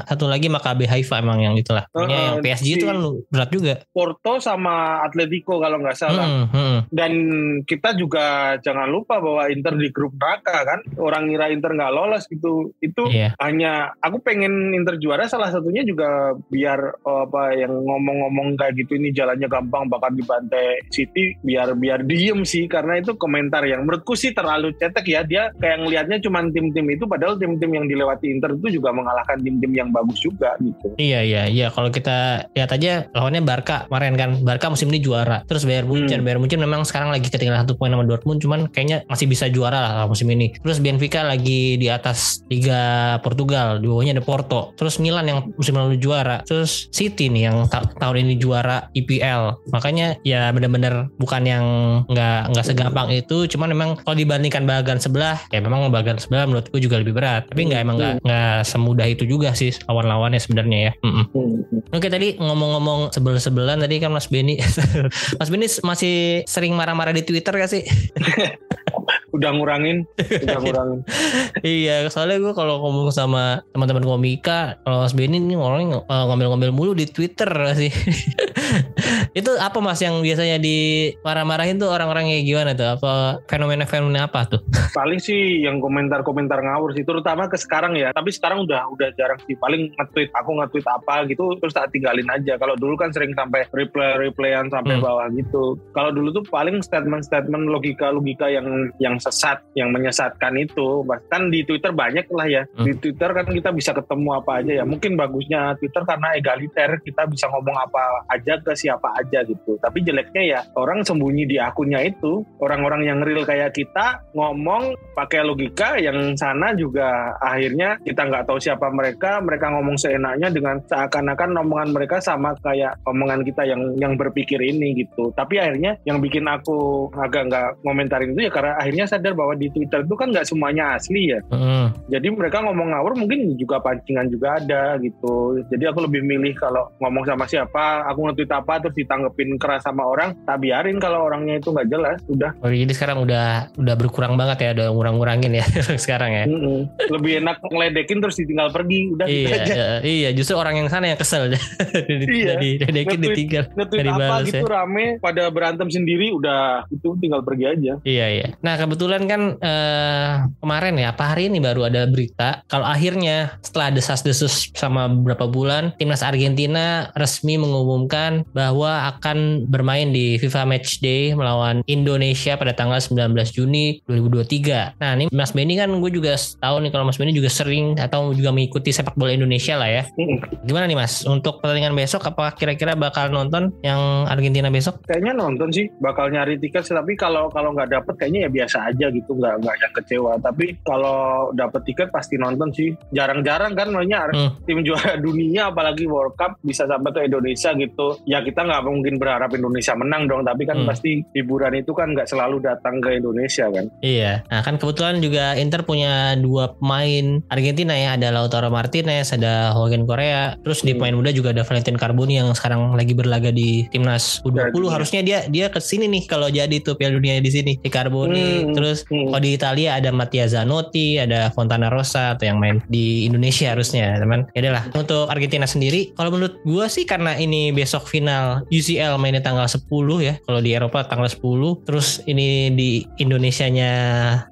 satu lagi Maccabi Haifa emang yang itulah. Pokoknya Uh-uh, yang PSG itu kan berat juga. Porto sama Atletico kalau nggak salah. Hmm, hmm. Dan kita juga jangan lupa bahwa Inter di grup neraka kan. Orang ngira Inter nggak lolos gitu. Itu Iya. hanya aku pengen Inter juara salah satunya juga biar oh, apa yang ngomong-ngomong kayak gitu ini jalannya gampang bakal dibantai City biar biar diem sih karena itu komentar yang menurutku sih terlalu cetek ya dia kayak ngelihatnya cuma tim-tim itu padahal tim-tim yang dilewati Inter itu juga mengalahkan tim-tim yang bagus juga gitu. Iya iya iya kalau kita lihat aja lawannya Barca kemarin kan Barca musim ini juara terus Bayern Munchen Hmm. Bayern Munchen memang sekarang lagi ketinggalan satu poin sama Dortmund cuman kayaknya masih bisa juara lah musim ini terus Benfica lagi di atas Liga Portugal di bawahnya ada Porto terus Milan yang musim lalu juara terus City nih yang ta- tahun ini juara IPL makanya ya benar-benar bukan yang nggak nggak segampang itu cuman memang kalau dibandingkan bagan sebelah ya memang bagan sebelah menurutku juga lebih berat tapi nggak emang nggak nggak semudah itu juga sih lawan-lawannya sebenarnya ya Mm-mm. Hmm. Oke tadi ngomong-ngomong sebel-sebelan tadi kan Mas Benny Mas Benny masih sering marah-marah di Twitter gak sih? Udah ngurangin, udah ngurangin. iya soalnya gue kalau ngomong sama teman-teman komika kalau Mas Benny ini orangnya eh, ngomel-ngomel mulu di Twitter sih itu apa Mas yang biasanya di marah-marahin tuh orang-orang kayak gimana tuh apa fenomena-fenomena apa tuh Paling sih yang komentar-komentar ngawur sih, terutama ke sekarang ya. Tapi sekarang udah udah jarang sih. Paling nge-tweet, aku nge-tweet apa gitu, terus tak tinggalin aja. Kalau dulu kan sering sampai reply-replyan sampai Hmm. bawah gitu. Kalau dulu tuh paling statement-statement logika-logika yang yang sesat, yang menyesatkan itu. Bahkan di Twitter banyak lah ya. Hmm. Di Twitter kan kita bisa ketemu apa aja ya. Mungkin bagusnya Twitter karena egaliter, kita bisa ngomong apa aja ke siapa aja gitu. Tapi jeleknya ya orang sembunyi di akunnya itu, orang-orang yang real kayak kita ngomong pakai logika yang sana juga akhirnya kita nggak tahu siapa mereka mereka ngomong seenaknya dengan seakan-akan omongan mereka sama kayak omongan kita yang yang berpikir ini gitu tapi akhirnya yang bikin aku agak nggak ngomentarin itu ya karena akhirnya sadar bahwa di Twitter itu kan nggak semuanya asli ya Hmm. jadi mereka ngomong ngawur mungkin juga pancingan juga ada gitu jadi aku lebih milih kalau ngomong sama siapa aku nge-tweet apa terus ditanggepin keras sama orang tak biarin kalau orangnya itu nggak jelas udah Oh, jadi sekarang udah udah berkurang banget ya udah ngurang-ngurangin ya sekarang ya Mm-mm. lebih enak ngeledekin terus ditinggal pergi udah gitu iya, aja iya, iya, justru orang yang sana yang kesel. Iya. Diledekin Nge-tweet. ditinggal. nge-tweet apa balas gitu rame pada berantem sendiri udah itu tinggal pergi aja Iya iya. Nah kebetulan kan eh, kemarin ya, apa hari ini baru ada berita kalau akhirnya setelah desas-desus sama beberapa bulan, timnas Argentina resmi mengumumkan bahwa akan bermain di FIFA Matchday melawan Indonesia pada tanggal 19 Juni 2023. Nah ini Mas Benny kan gue juga tahu nih kalau Mas Benny juga sering atau juga mengikuti sepak bola Indonesia lah ya. Mm-mm. Gimana nih Mas? Untuk pertandingan besok apakah kira-kira bakal nonton yang Argentina besok? kayaknya nonton sih bakal nyari tiket tapi kalau kalau nggak dapet kayaknya ya biasa aja gitu nggak nggak yang kecewa tapi kalau dapet tiket pasti nonton sih jarang-jarang kan makanya Hmm. tim juara dunia apalagi World Cup bisa sampai ke Indonesia gitu ya kita nggak mungkin berharap Indonesia menang dong, tapi kan Hmm. pasti hiburan itu kan nggak selalu datang ke Indonesia kan. Iya. Nah kan kebetulan juga Inter punya dua pemain Argentina ya. Ada Lautaro Martinez, ada Hogan Korea. Terus di Hmm. pemain muda juga ada Valentin Carboni yang sekarang lagi berlaga di timnas U20. Iya. Harusnya dia dia ke sini nih kalau jadi tuh Piala Dunia di sini. Di Carboni. Hmm. Terus Hmm. kalau di Italia ada Mattia Zanotti, ada Fontana Rosa atau yang main di Indonesia harusnya, teman. Ya lah. Untuk Argentina sendiri, kalau menurut gua sih karena ini besok final UCL mainnya tanggal 10 ya. Kalau di Eropa tanggal 10, terus ini di Indonesianya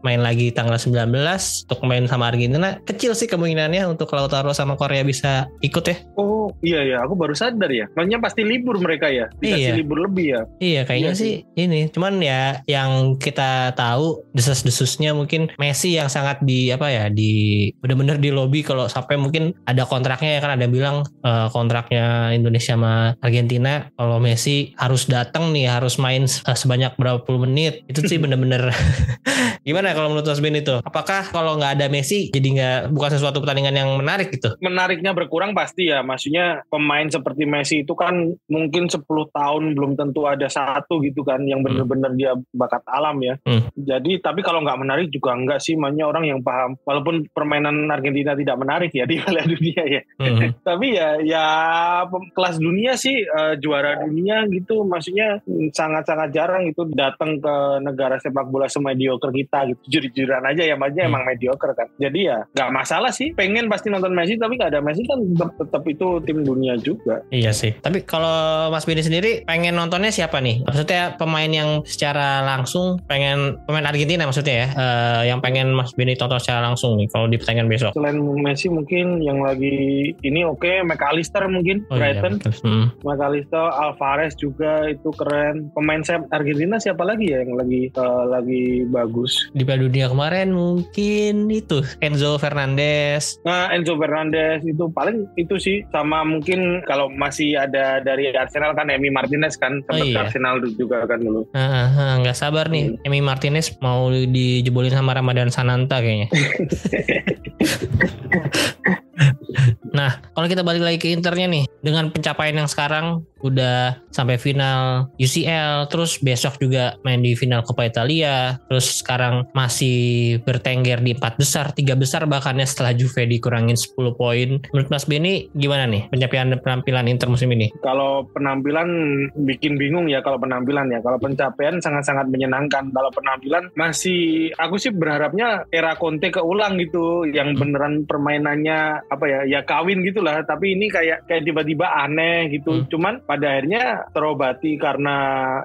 main lagi tanggal 19 untuk main sama Argentina. Kecil sih kemungkinannya untuk Lautaro sama Korea bisa ikut ya. Oh iya ya, aku baru sadar ya. Makanya pasti libur mereka ya, dikasih Iya. libur lebih ya. Iya kayaknya Iya sih ini. Cuman ya yang kita tahu desas-desusnya mungkin Messi yang sangat di apa ya di bener-bener di lobby kalau sampai mungkin ada kontraknya ya kan ada bilang eh, kontraknya Indonesia sama Argentina kalau Messi harus datang nih harus main eh, sebanyak berapa puluh menit itu sih bener-bener gimana kalau menurut Mas Ben itu apakah kalau nggak ada Messi jadi nggak bukan sesuatu pertandingan yang menarik gitu Menariknya berkurang pasti ya. Maksudnya pemain seperti Messi itu kan mungkin 10 tahun belum tentu ada satu gitu kan yang bener-bener dia bakat alam ya. Hmm. Jadi tapi kalau nggak menarik juga enggak sih. Makanya orang yang paham. Walaupun permainan Argentina tidak menarik ya di Piala Dunia ya. Mhm. tapi ya ya kelas dunia sih eh, juara dunia gitu maksudnya sangat-sangat jarang itu datang ke negara sepak bola semediocre kita gitu jujur-jujuran aja ya maksudnya Hmm. emang mediocre kan jadi ya nggak masalah sih pengen pasti nonton Messi tapi nggak ada Messi kan tetap, tetap itu tim dunia juga Iya sih. Tapi kalau Mas Bini sendiri pengen nontonnya siapa nih? Maksudnya pemain yang secara langsung pengen pemain Argentina maksudnya ya, eh, yang pengen Mas Bini tonton secara langsung nih kalau di pertandingan besok. selain Messi mungkin yang lagi ini oke McAllister mungkin Oh iya, Brighton betul. Hmm. McAllister Alvarez juga itu keren pemain sayap Argentina siapa lagi ya yang lagi eh, lagi bagus Di Piala Dunia kemarin mungkin itu Enzo Fernandez. Nah, Enzo Fernandez itu paling itu sih sama mungkin kalau masih ada dari Arsenal kan Emi Martinez kan sempat Oh, iya. Arsenal juga kan dulu. Nggak sabar nih, Emi Martinez mau dijebolin sama Ramadan Sananta kayaknya. Nah, kalau kita balik lagi ke Internya nih, dengan pencapaian yang sekarang udah sampai final UCL, terus besok juga main di final Coppa Italia, terus sekarang masih bertengger di empat besar, tiga besar bahkannya setelah Juve dikurangin 10 poin. Menurut Mas Beni gimana nih pencapaian penampilan Inter musim ini? Kalau penampilan bikin bingung ya kalau penampilan ya. Kalau pencapaian sangat-sangat menyenangkan. Kalau penampilan masih aku sih berharapnya era Conte keulang gitu yang beneran permainannya apa ya ya kawin gitulah tapi ini kayak kayak tiba-tiba aneh gitu. Hmm. Cuman pada akhirnya terobati karena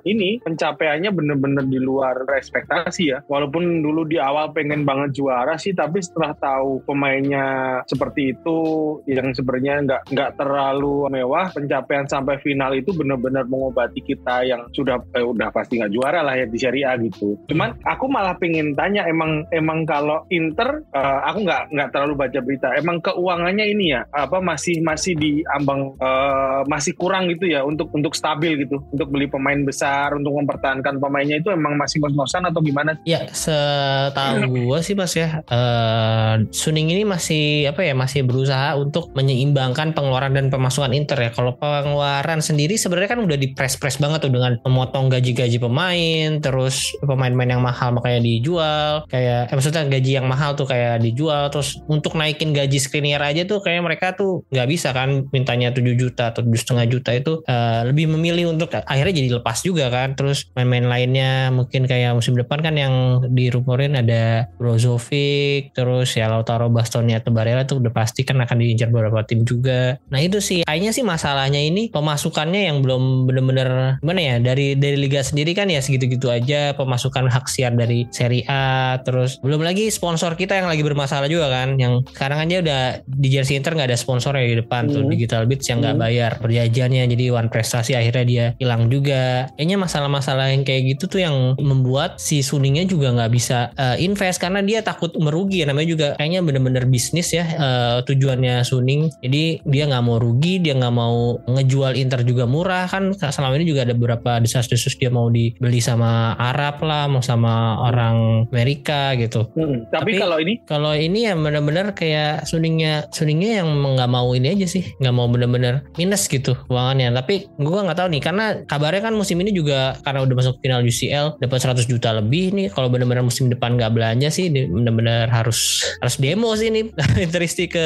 ini pencapaiannya bener-bener di luar ekspektasi ya. Walaupun dulu di awal pengen banget juara sih tapi setelah tahu pemainnya seperti itu yang sebenarnya nggak nggak terlalu mewah pencapaian sampai final itu benar-benar mengobati kita yang sudah eh, udah pasti nggak juara lah ya di Serie A gitu. Cuman aku malah pengen tanya emang emang kalau Inter eh, aku nggak nggak terlalu baca berita emang keuangannya ini ya apa masih masih di ambang eh, masih kurang gitu ya untuk untuk stabil gitu untuk beli pemain besar untuk mempertahankan pemainnya itu emang masih ngos-ngosan atau gimana? Ya, setahu gua sih Mas ya, eh Suning ini masih apa ya, masih berusaha untuk menyeimbangkan pengeluaran dan pemasukan Inter ya. Kalau pengeluaran sendiri sebenarnya kan udah dipres-pres banget tuh dengan memotong gaji-gaji pemain, terus pemain-pemain yang mahal makanya dijual, kayak eh, maksudnya gaji yang mahal tuh kayak dijual, terus untuk naikin gaji Skriniar aja tuh kayak mereka tuh nggak bisa kan mintanya 7 juta atau tujuh setengah juta itu eh, lebih memilih untuk akhirnya jadi lepas juga kan. Terus main-main lainnya mungkin kayak musim depan kan yang dirumorin ada Brozovic, terus ya Lautaro Bastoni atau Barella tuh udah pasti kan akan diincar beberapa tim juga. Nah itu sih kayaknya sih masalahnya ini pemasukannya yang belum bener-bener gimana ya dari dari liga sendiri kan ya segitu-gitu aja pemasukan hak siar dari Serie A terus belum lagi sponsor kita yang lagi bermasalah juga kan yang sekarang aja udah di jersey Inter nggak ada sponsor ya di depan tuh Hmm. Digital Beats yang nggak Hmm. bayar perjanjiannya jadi one prestasi akhirnya dia hilang juga. Kayaknya masalah-masalah yang kayak gitu tuh yang membuat si Suningnya juga nggak bisa eh, invest karena dia takut merugi. Namanya juga kayaknya bener-bener bisnis ya eh, tujuannya Suning. Jadi dia nggak mau rugi dia nggak mau ngejual Inter juga murah. Kan selama ini juga ada beberapa desas-desus dia mau dibeli sama Arab lah mau sama orang Amerika gitu. Mm-mm. Tapi, Tapi- kalau ini? kalau ini ya benar-benar kayak suningnya suningnya yang nggak mau ini aja sih. Nggak mau bener-bener minus gitu keuangannya tapi gue nggak tahu nih karena kabarnya kan musim ini juga karena udah masuk final UCL dapat 100 juta lebih nih. Kalau benar-benar musim depan nggak belanja sih benar-benar harus harus demo sih nih Interisti ke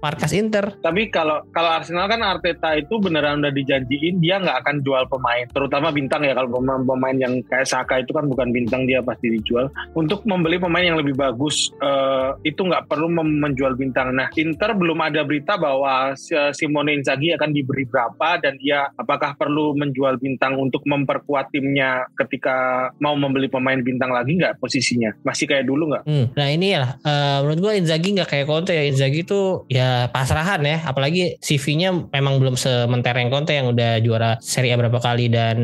markas Inter. Tapi kalau kalau Arsenal kan Arteta itu beneran udah dijanjiin dia nggak akan jual pemain terutama bintang ya. Kalau pemain-pemain yang kayak Saka itu kan bukan bintang dia pasti dijual. Untuk membeli pemain yang lebih bagus uh, itu nggak perlu menjual bintang. Nah Inter belum ada berita bahwa Simone Inzaghi akan diberi berapa dan dia apakah perlu menjual bintang untuk memperkuat timnya ketika mau membeli pemain bintang lagi nggak posisinya? Masih kayak dulu nggak? Hmm. Nah ini ya uh, menurut gue Inzaghi nggak kayak Conte ya. Inzaghi itu ya pasrahan ya. Apalagi CV-nya memang belum sementereng Conte yang udah juara Serie A berapa kali dan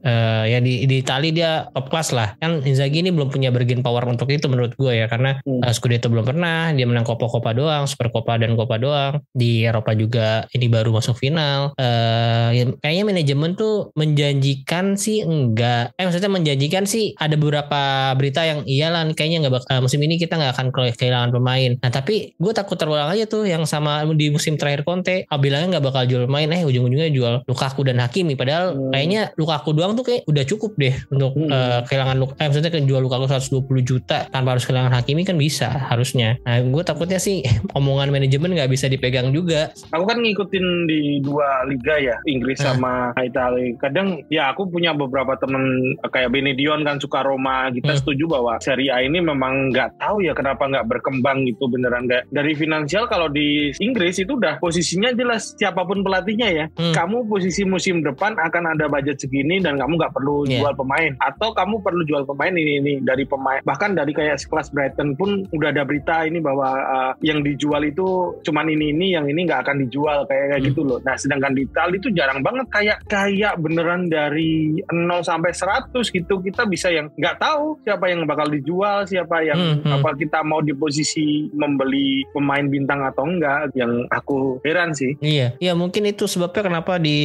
uh, ya di di Itali dia top class lah. Kan Inzaghi ini belum punya bergen power untuk itu menurut gue ya. Karena hmm. uh, Scudetto belum pernah dia menang Copa Copa doang Super Copa dan Copa doang. Di Eropa juga ini baru masuk final. Uh, ya, kayaknya manajemen tuh menjanjikan sih enggak. Eh maksudnya menjanjikan sih ada beberapa berita yang iyalah kayaknya nggak bakal musim ini kita nggak akan kehilangan pemain. Nah tapi gue takut terulang aja tuh yang sama di musim terakhir Conte. Ah, bilangnya nggak bakal jual pemain eh ujung-ujungnya jual Lukaku dan Hakimi. Padahal hmm. kayaknya Lukaku doang tuh kayak udah cukup deh untuk hmm. uh, kehilangan eh maksudnya jual Lukaku 120 juta tanpa harus kehilangan Hakimi kan bisa harusnya. Nah gue takutnya sih omongan manajemen nggak bisa dipegang juga. Aku kan ngikutin di dua liga ya Inggris sama Italia kadang ya aku punya beberapa temen kayak Benedion kan suka Roma kita hmm. setuju bahwa Serie A ini memang nggak tahu ya kenapa nggak berkembang gitu beneran nggak dari finansial kalau di Inggris itu udah posisinya jelas siapa pun pelatihnya ya hmm. kamu posisi musim depan akan ada budget segini dan kamu nggak perlu yeah. jual pemain atau kamu perlu jual pemain ini ini dari pemain bahkan dari kayak sekelas Brighton pun udah ada berita ini bahwa uh, yang dijual itu cuman ini ini yang ini nggak akan dijual kayak, kayak hmm. gitu loh nah sedangkan di Italia itu jarang banget kayak kayak beneran dari 0 sampai 100 gitu kita bisa yang nggak tahu siapa yang bakal dijual siapa yang hmm, hmm. apa kita mau di posisi membeli pemain bintang atau enggak yang aku heran sih iya iya mungkin itu sebabnya kenapa di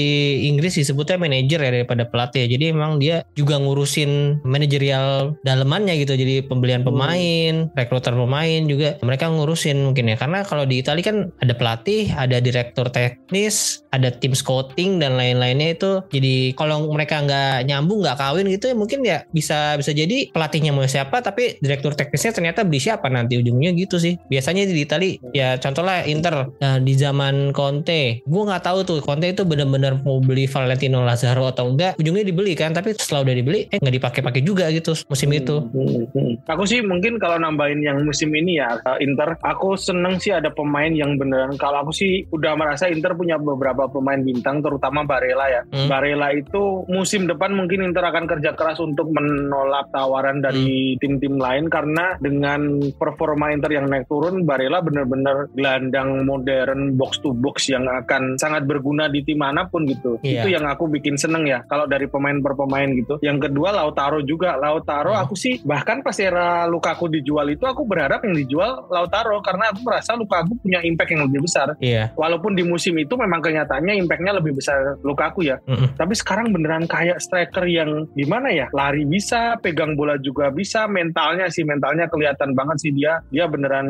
Inggris disebutnya manajer ya daripada pelatih jadi memang dia juga ngurusin manajerial dalemannya gitu jadi pembelian hmm. pemain hmm. rekruter pemain juga mereka ngurusin mungkin ya karena kalau di Italia kan ada pelatih ada direktur teknis ada tim dan lain-lainnya itu jadi kalau mereka nggak nyambung nggak kawin gitu ya mungkin ya bisa bisa jadi pelatihnya mau siapa tapi direktur teknisnya ternyata beli siapa nanti ujungnya gitu sih. Biasanya di Itali ya contohnya Inter. Nah, di zaman Conte gue nggak tahu tuh Conte itu benar-benar mau beli Valentino Lazaro atau enggak ujungnya dibeli kan tapi setelah udah dibeli eh nggak dipakai-pakai juga gitu musim itu. Aku sih mungkin kalau nambahin yang musim ini ya Inter aku seneng sih ada pemain yang beneran. Kalau aku sih udah merasa Inter punya beberapa pemain bintang terutama Barella ya. Hmm. Barella itu musim depan mungkin Inter akan kerja keras untuk menolak tawaran dari hmm. tim-tim hmm. lain karena dengan performa Inter yang naik turun Barella benar-benar gelandang modern box to box yang akan sangat berguna di tim mana pun gitu. Yeah. Itu yang aku bikin seneng ya kalau dari pemain per pemain gitu. Yang kedua Lautaro juga. Lautaro hmm. aku sih bahkan pas era Lukaku dijual itu aku berharap yang dijual Lautaro karena aku merasa Lukaku punya impact yang lebih besar. Yeah. Walaupun di musim itu memang kenyataannya impactnya lebih besar Lukaku ya. Mm -hmm. Tapi sekarang beneran kayak striker yang gimana ya? Lari bisa, pegang bola juga bisa, mentalnya sih mentalnya kelihatan banget sih dia. Dia beneran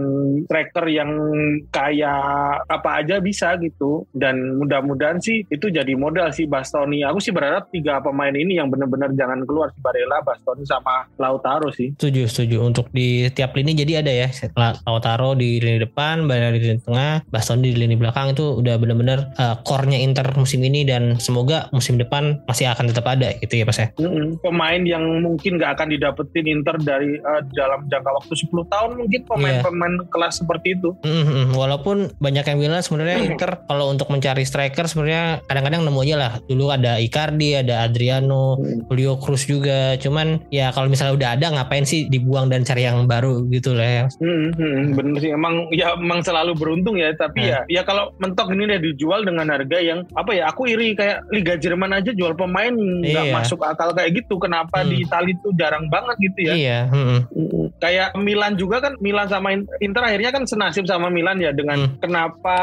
striker yang kayak apa aja bisa gitu. Dan mudah-mudahan sih itu jadi modal sih Bastoni. Aku sih berharap tiga pemain ini yang bener-bener jangan keluar si Barella, Bastoni sama Lautaro sih. Setuju, setuju. Untuk di tiap lini jadi ada ya Lautaro di lini depan, Barella di lini tengah, Bastoni di lini belakang itu udah bener-bener uh, core-nya Inter musim ini dan semoga musim depan masih akan tetap ada gitu ya Mas ya. Pemain yang mungkin gak akan didapetin Inter dari uh, dalam jangka waktu 10 tahun mungkin pemain-pemain yeah. kelas seperti itu. Mm-hmm. Walaupun banyak yang bilang sebenarnya mm-hmm. Inter kalau untuk mencari striker sebenarnya kadang-kadang nemu aja lah. Dulu ada Icardi, ada Adriano, mm-hmm. Julio Cruz juga. Cuman ya kalau misalnya udah ada ngapain sih dibuang dan cari yang baru gitu lah ya. Mm-hmm. Bener sih emang ya emang selalu beruntung ya tapi mm. ya ya kalau mentok ini udah dijual dengan harga yang apa ya aku iri kayak Liga Jerman aja jual pemain nggak iya. masuk akal kayak gitu kenapa hmm. di Italia itu jarang banget gitu ya iya hmm. kayak Milan juga kan Milan sama Inter akhirnya kan senasib sama Milan ya dengan hmm. kenapa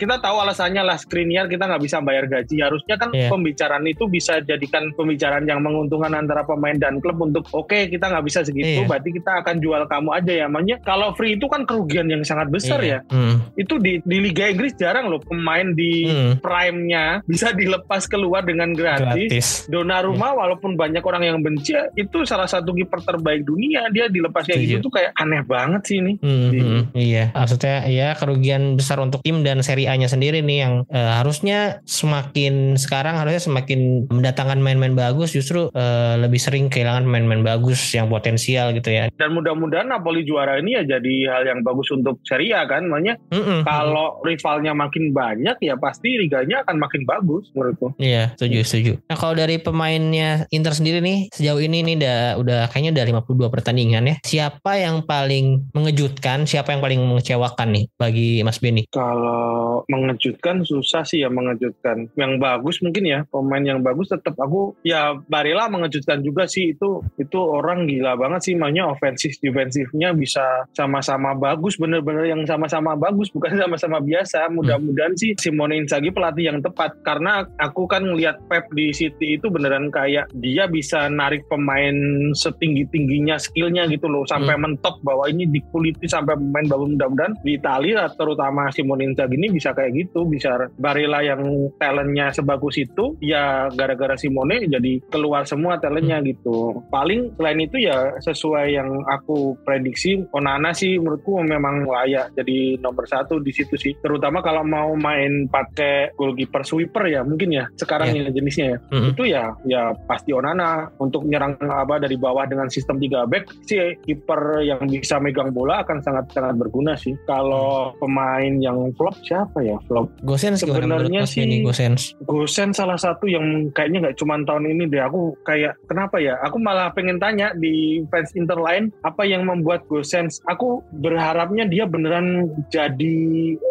kita tahu alasannya lah Skriniar kita nggak bisa bayar gaji harusnya kan yeah. pembicaraan itu bisa jadikan pembicaraan yang menguntungkan antara pemain dan klub untuk oke okay, kita nggak bisa segitu yeah. berarti kita akan jual kamu aja ya makanya kalau free itu kan kerugian yang sangat besar yeah. ya hmm. itu di di Liga Inggris jarang loh pemain di hmm. prime-nya Bisa dilepas keluar dengan gratis. Gratis. Donnarumma walaupun banyak orang yang benci itu salah satu kiper terbaik dunia dia dilepas kayak gitu tuh kayak aneh banget sih ini. Hmm, Di- hmm, iya, maksudnya ya kerugian besar untuk tim dan Serie A-nya sendiri nih yang eh, harusnya semakin sekarang harusnya semakin mendatangkan main-main bagus justru eh, lebih sering kehilangan main-main bagus yang potensial gitu ya. Dan mudah-mudahan Napoli juara ini ya jadi hal yang bagus untuk Serie A kan. Makanya Mm-mm. kalau rivalnya makin banyak ya pasti liganya akan makin bagus menurutku. Iya, setuju, setuju. Nah, kalau dari pemainnya Inter sendiri nih, sejauh ini nih udah udah kayaknya udah 52 pertandingan ya. Siapa yang paling mengejutkan, siapa yang paling mengecewakan nih bagi Mas Beni? Kalau mengejutkan susah sih ya mengejutkan. Yang bagus mungkin ya pemain yang bagus tetap aku ya Barella mengejutkan juga sih itu itu orang gila banget sih mainnya ofensif defensifnya bisa sama-sama bagus bener-bener yang sama-sama bagus bukan sama-sama biasa. Mudah-mudahan sih Simone Inzaghi pelatih yang tepat karena aku kan ngelihat Pep di City itu beneran kayak dia bisa narik pemain setinggi tingginya skillnya gitu loh. Sampai mentok bahwa ini dikuliti sampai pemain bagus mudah-mudahan di Italia terutama Simone Inzaghi ini bisa kayak gitu. Bisa Barella yang talentnya sebagus itu ya gara-gara Simone jadi keluar semua talentnya gitu. Paling selain itu ya sesuai yang aku prediksi Onana sih menurutku memang layak jadi nomor satu di situ sih. Terutama kalau mau main pakai goalkeeper sweeper ya mungkin ya sekarang Ya. ya jenisnya ya Mm-mm. itu ya ya pasti Onana untuk nyerang apa dari bawah dengan sistem 3 back sih kiper yang bisa megang bola akan sangat sangat berguna sih. Kalau pemain yang flop siapa ya flop? Gosens Sebenarnya sih- Gosens. Gosen salah satu yang kayaknya nggak cuma tahun ini deh. Aku kayak kenapa ya? Aku malah pengen tanya di fans Inter lain apa yang membuat Gosens. Aku berharapnya dia beneran jadi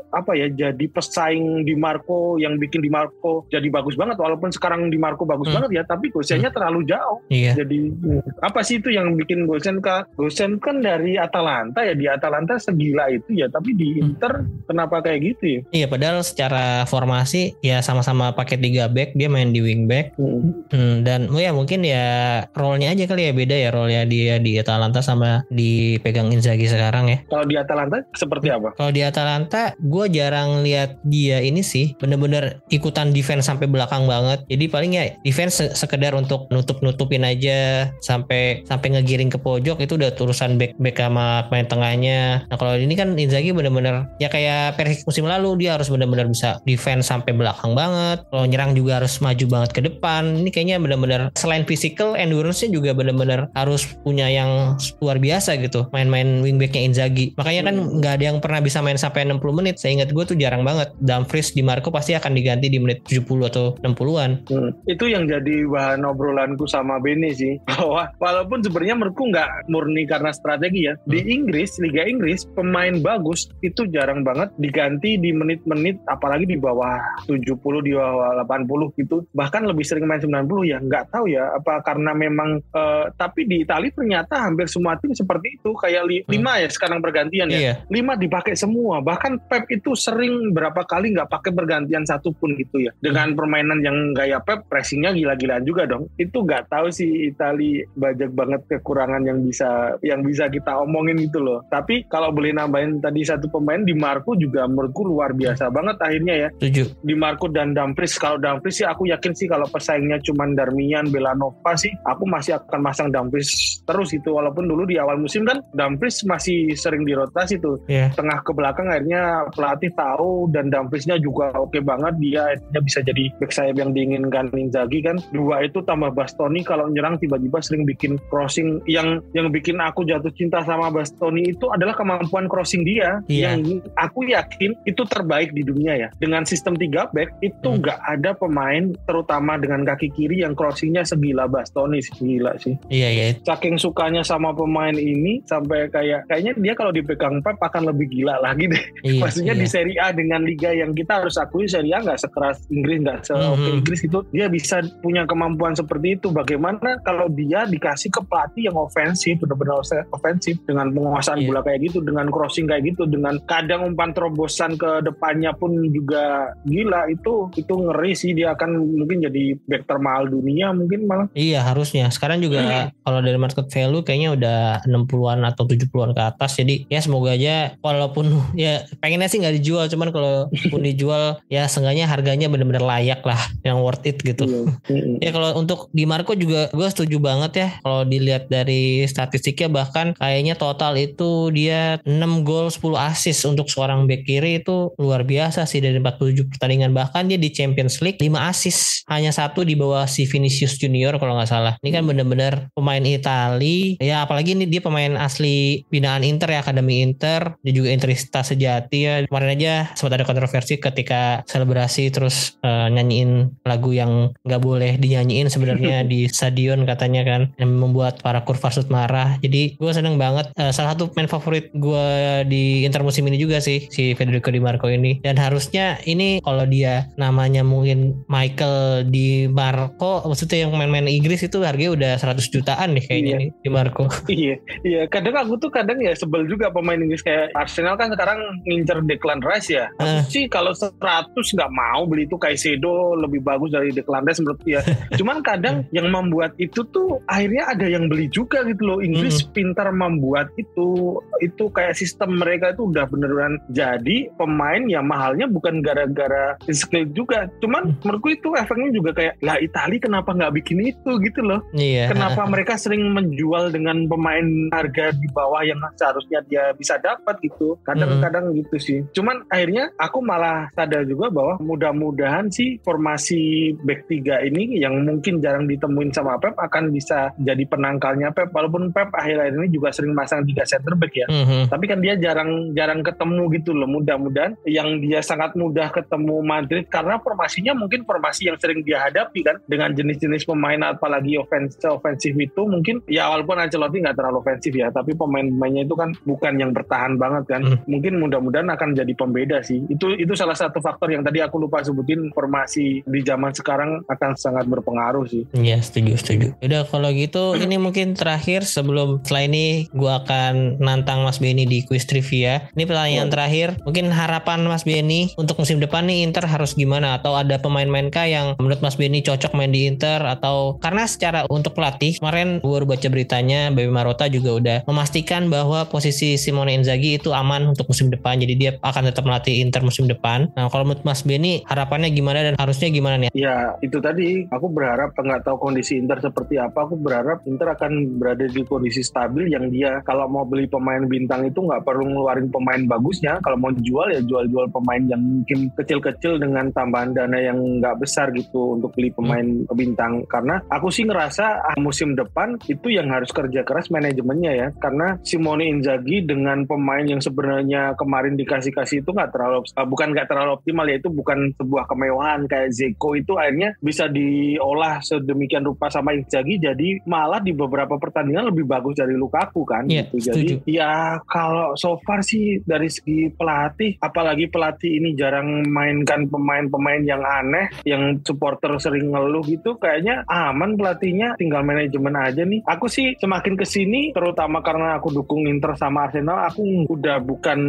apa ya? Jadi pesaing di Marco yang bikin di Marco jadi bagus banget. Walaupun sekarang di Marco bagus Hmm. banget ya, tapi Gosennya terlalu jauh. Iya. Jadi hmm, apa sih itu yang bikin Gosen kak? Gosen kan dari Atalanta ya di Atalanta segila itu ya, tapi di Hmm. Inter kenapa kayak gitu ya? Iya, padahal secara formasi ya sama-sama pakai 3 back, dia main di wing back. Hmm. Hmm, dan oh ya mungkin ya role-nya aja kali ya beda ya role-nya dia di Atalanta sama dipegang Inzaghi sekarang ya. Kalau di Atalanta seperti apa? Kalau di Atalanta, gue jarang lihat dia ini sih bener-bener ikutan defense sampai belakang banget. Jadi paling ya defense se- sekedar untuk nutup-nutupin aja sampai sampai ngegiring ke pojok itu udah urusan back back sama pemain tengahnya. Nah kalau ini kan Inzaghi bener-bener ya kayak Persik musim lalu dia harus bener-bener bisa defense sampai belakang banget. Kalau nyerang juga harus maju banget ke depan. Ini kayaknya bener-bener selain physical endurance-nya juga bener-bener harus punya yang luar biasa gitu. Main-main wingbacknya Inzaghi. Makanya kan Hmm. nggak ada yang pernah bisa main sampai 60 menit. Saya ingat gue tuh jarang banget. Dumfries di Marco pasti akan diganti di menit 70 atau 60-an. Hmm. Itu yang jadi bahan obrolanku sama Beni sih. Bahwa walaupun sebenarnya menurutku nggak murni karena strategi ya. Di Inggris, Liga Inggris, pemain bagus itu jarang banget diganti di menit-menit apalagi di bawah 70, di bawah 80 gitu. Bahkan lebih sering main 90 ya. Nggak tahu ya apa karena memang eh, tapi di Italia ternyata hampir semua tim seperti itu. Kayak li- Hmm. lima ya sekarang bergantian ya Iya. lima dipakai semua bahkan Pep itu sering berapa kali nggak pakai bergantian satu pun gitu ya. Dengan permainan yang gaya Pep pressingnya gila-gilaan juga dong. Itu nggak tahu sih Itali banyak banget kekurangan yang bisa yang bisa kita omongin gitu loh. Tapi kalau boleh nambahin tadi satu pemain di Marco juga menurutku luar biasa banget akhirnya ya. Setuju. di Marco dan Dumfries. Kalau Dumfries sih aku yakin sih kalau pesaingnya cuman Darmian Belanova sih aku masih akan masang Dumfries terus itu. Walaupun dulu di awal musim kan Dumfries masih sering dirotasi tuh. Iya. tengah ke belakang akhirnya pelatih tahu dan Dumfriesnya juga oke banget. Dia akhirnya bisa jadi back sayap yang diinginkan Inzaghi kan dua itu tambah Bastoni kalau nyerang tiba-tiba sering bikin crossing yang yang bikin aku jatuh cinta sama Bastoni itu adalah kemampuan crossing dia Iya. yang aku yakin itu terbaik di dunia ya dengan sistem 3 back itu Hmm. nggak ada pemain terutama dengan kaki kiri yang crossingnya segila Bastoni sih gila sih Iya, iya. saking sukanya sama pemain ini sampai kayak kayaknya dia kalau dipegang Pep akan lebih gila lagi deh. iya Maksudnya iya. di Serie A dengan liga yang kita harus akui Serie A nggak sekeras Inggris nggak se Mhm. Inggris itu dia bisa punya kemampuan seperti itu. Bagaimana kalau dia dikasih ke pelatih yang ofensif benar-benar ofensif dengan penguasaan Iya. bola kayak gitu, dengan crossing kayak gitu, dengan kadang umpan terobosan ke depannya pun juga gila itu itu ngeri sih dia akan mungkin jadi back termahal dunia mungkin malah. Iya harusnya. Sekarang juga kalau dari market value kayaknya udah 60-an atau 70-an ke atas. Jadi ya semoga aja walaupun ya pengennya sih nggak dijual. Cuman kalau pun dijual ya seenggaknya harga harganya bener-bener layak lah, yang worth it gitu. Iya. Ya kalau untuk Di Marco juga gue setuju banget ya kalau dilihat dari statistiknya. Bahkan kayaknya total itu dia 6 gol 10 assist untuk seorang back kiri itu luar biasa sih dari 47 pertandingan. Bahkan dia di Champions League 5 assist. Hanya satu di bawah si Vinicius Junior kalau nggak salah. Ini kan bener-bener pemain Itali. Ya apalagi ini dia pemain asli binaan Inter ya Akademi Inter. Dia juga Interista sejati ya kemarin aja sempat ada kontroversi ketika selebrasi terus eh, nyanyiin lagu yang nggak boleh dinyanyiin sebenarnya di stadion katanya kan yang membuat para kurvasut marah jadi gue seneng banget Eh, salah satu main favorit gue di Inter musim ini juga sih si Federico Di Marco ini dan harusnya ini kalau dia namanya mungkin Michael Di Marco maksudnya yang main-main Inggris itu harganya udah 100 jutaan nih kayaknya Iya. nih Di Marco Iya, iya. Kadang aku tuh kadang ya sebel juga pemain Inggris kayak Arsenal kan sekarang ngincer Declan Rice ya. Eh. sih kalau 100 nggak mau beli itu Caicedo lebih bagus dari Declan Rice menurut dia. Cuman kadang yang membuat itu tuh akhirnya ada yang beli juga gitu loh. Inggris pintar membuat itu. Itu kayak sistem mereka itu udah beneran jadi pemain yang mahalnya bukan gara-gara skill juga. Cuman menurutku itu efeknya juga kayak lah Itali kenapa nggak bikin itu gitu loh. iya Kenapa mereka sering menjual dengan pemain harga di bawah yang seharusnya dia bisa dapat gitu. Kadang-kadang gitu sih. Cuman akhirnya aku malah sadar juga bahwa mudah-mudahan sih formasi back 3 ini yang mungkin jarang ditemuin sama Pep akan bisa jadi penangkalnya Pep. Walaupun Pep akhir-akhir ini juga sering masang tiga center back ya. Mhm. Tapi kan dia jarang jarang ketemu gitu loh. Mudah-mudahan yang dia sangat mudah ketemu Madrid karena formasinya mungkin formasi yang sering dia hadapi kan dengan jenis-jenis pemain apalagi ofensif ofensif itu mungkin ya walaupun Ancelotti nggak terlalu ofensif ya, tapi pemain-pemainnya itu kan bukan yang bertahan banget kan. Hmm. Mungkin mudah-mudahan akan jadi pembeda sih. Itu itu salah satu faktor yang tadi aku lupa sebutin formasi di zaman sekarang akan sangat berpengaruh sih. Iya setuju setuju. Udah kalau gitu ini mungkin terakhir sebelum setelah ini gua akan nantang Mas Benny di quiz trivia. Ini pertanyaan Boleh. terakhir. Mungkin harapan Mas Benny untuk musim depan nih Inter harus gimana? Atau ada pemain-pemain kah yang menurut Mas Benny cocok main di Inter? Atau karena secara untuk pelatih kemarin gue baru baca beritanya Baby Marotta juga udah memastikan bahwa posisi Simone Inzaghi itu aman untuk musim depan. Jadi dia akan tetap melatih Inter musim depan. Nah kalau menurut Mas Benny harapannya gimana dan harusnya gimana nih? Ya itu tadi aku berharap nggak tahu kondisi Inter seperti apa. Aku berharap Inter akan berada di kondisi stabil yang dia kalau mau beli pemain bintang itu nggak perlu ngeluarin pemain bagusnya. Kalau mau dijual ya jual-jual pemain yang mungkin kecil-kecil dengan tambahan dana yang nggak besar gitu untuk beli pemain bintang. Karena aku sih ngerasa ah, musim depan itu yang harus kerja keras manajemennya ya. Karena Simone Inzaghi dengan pemain yang sebenarnya kemarin dikasih-kasih itu nggak terlalu ah, bukan nggak terlalu optimal ya itu bukan sebuah kemewahan kayak Zeko itu akhirnya bisa diolah sedemikian rupa sama Inzaghi jadi malah di beberapa pertandingan lebih bagus dari Lukaku kan Iya, gitu. Jadi setuju. ya kalau so far sih dari segi pelatih apalagi pelatih ini jarang mainkan pemain-pemain yang aneh yang supporter sering ngeluh gitu kayaknya aman pelatihnya tinggal manajemen aja nih. Aku sih semakin ke sini terutama karena aku dukung Inter sama Arsenal aku udah bukan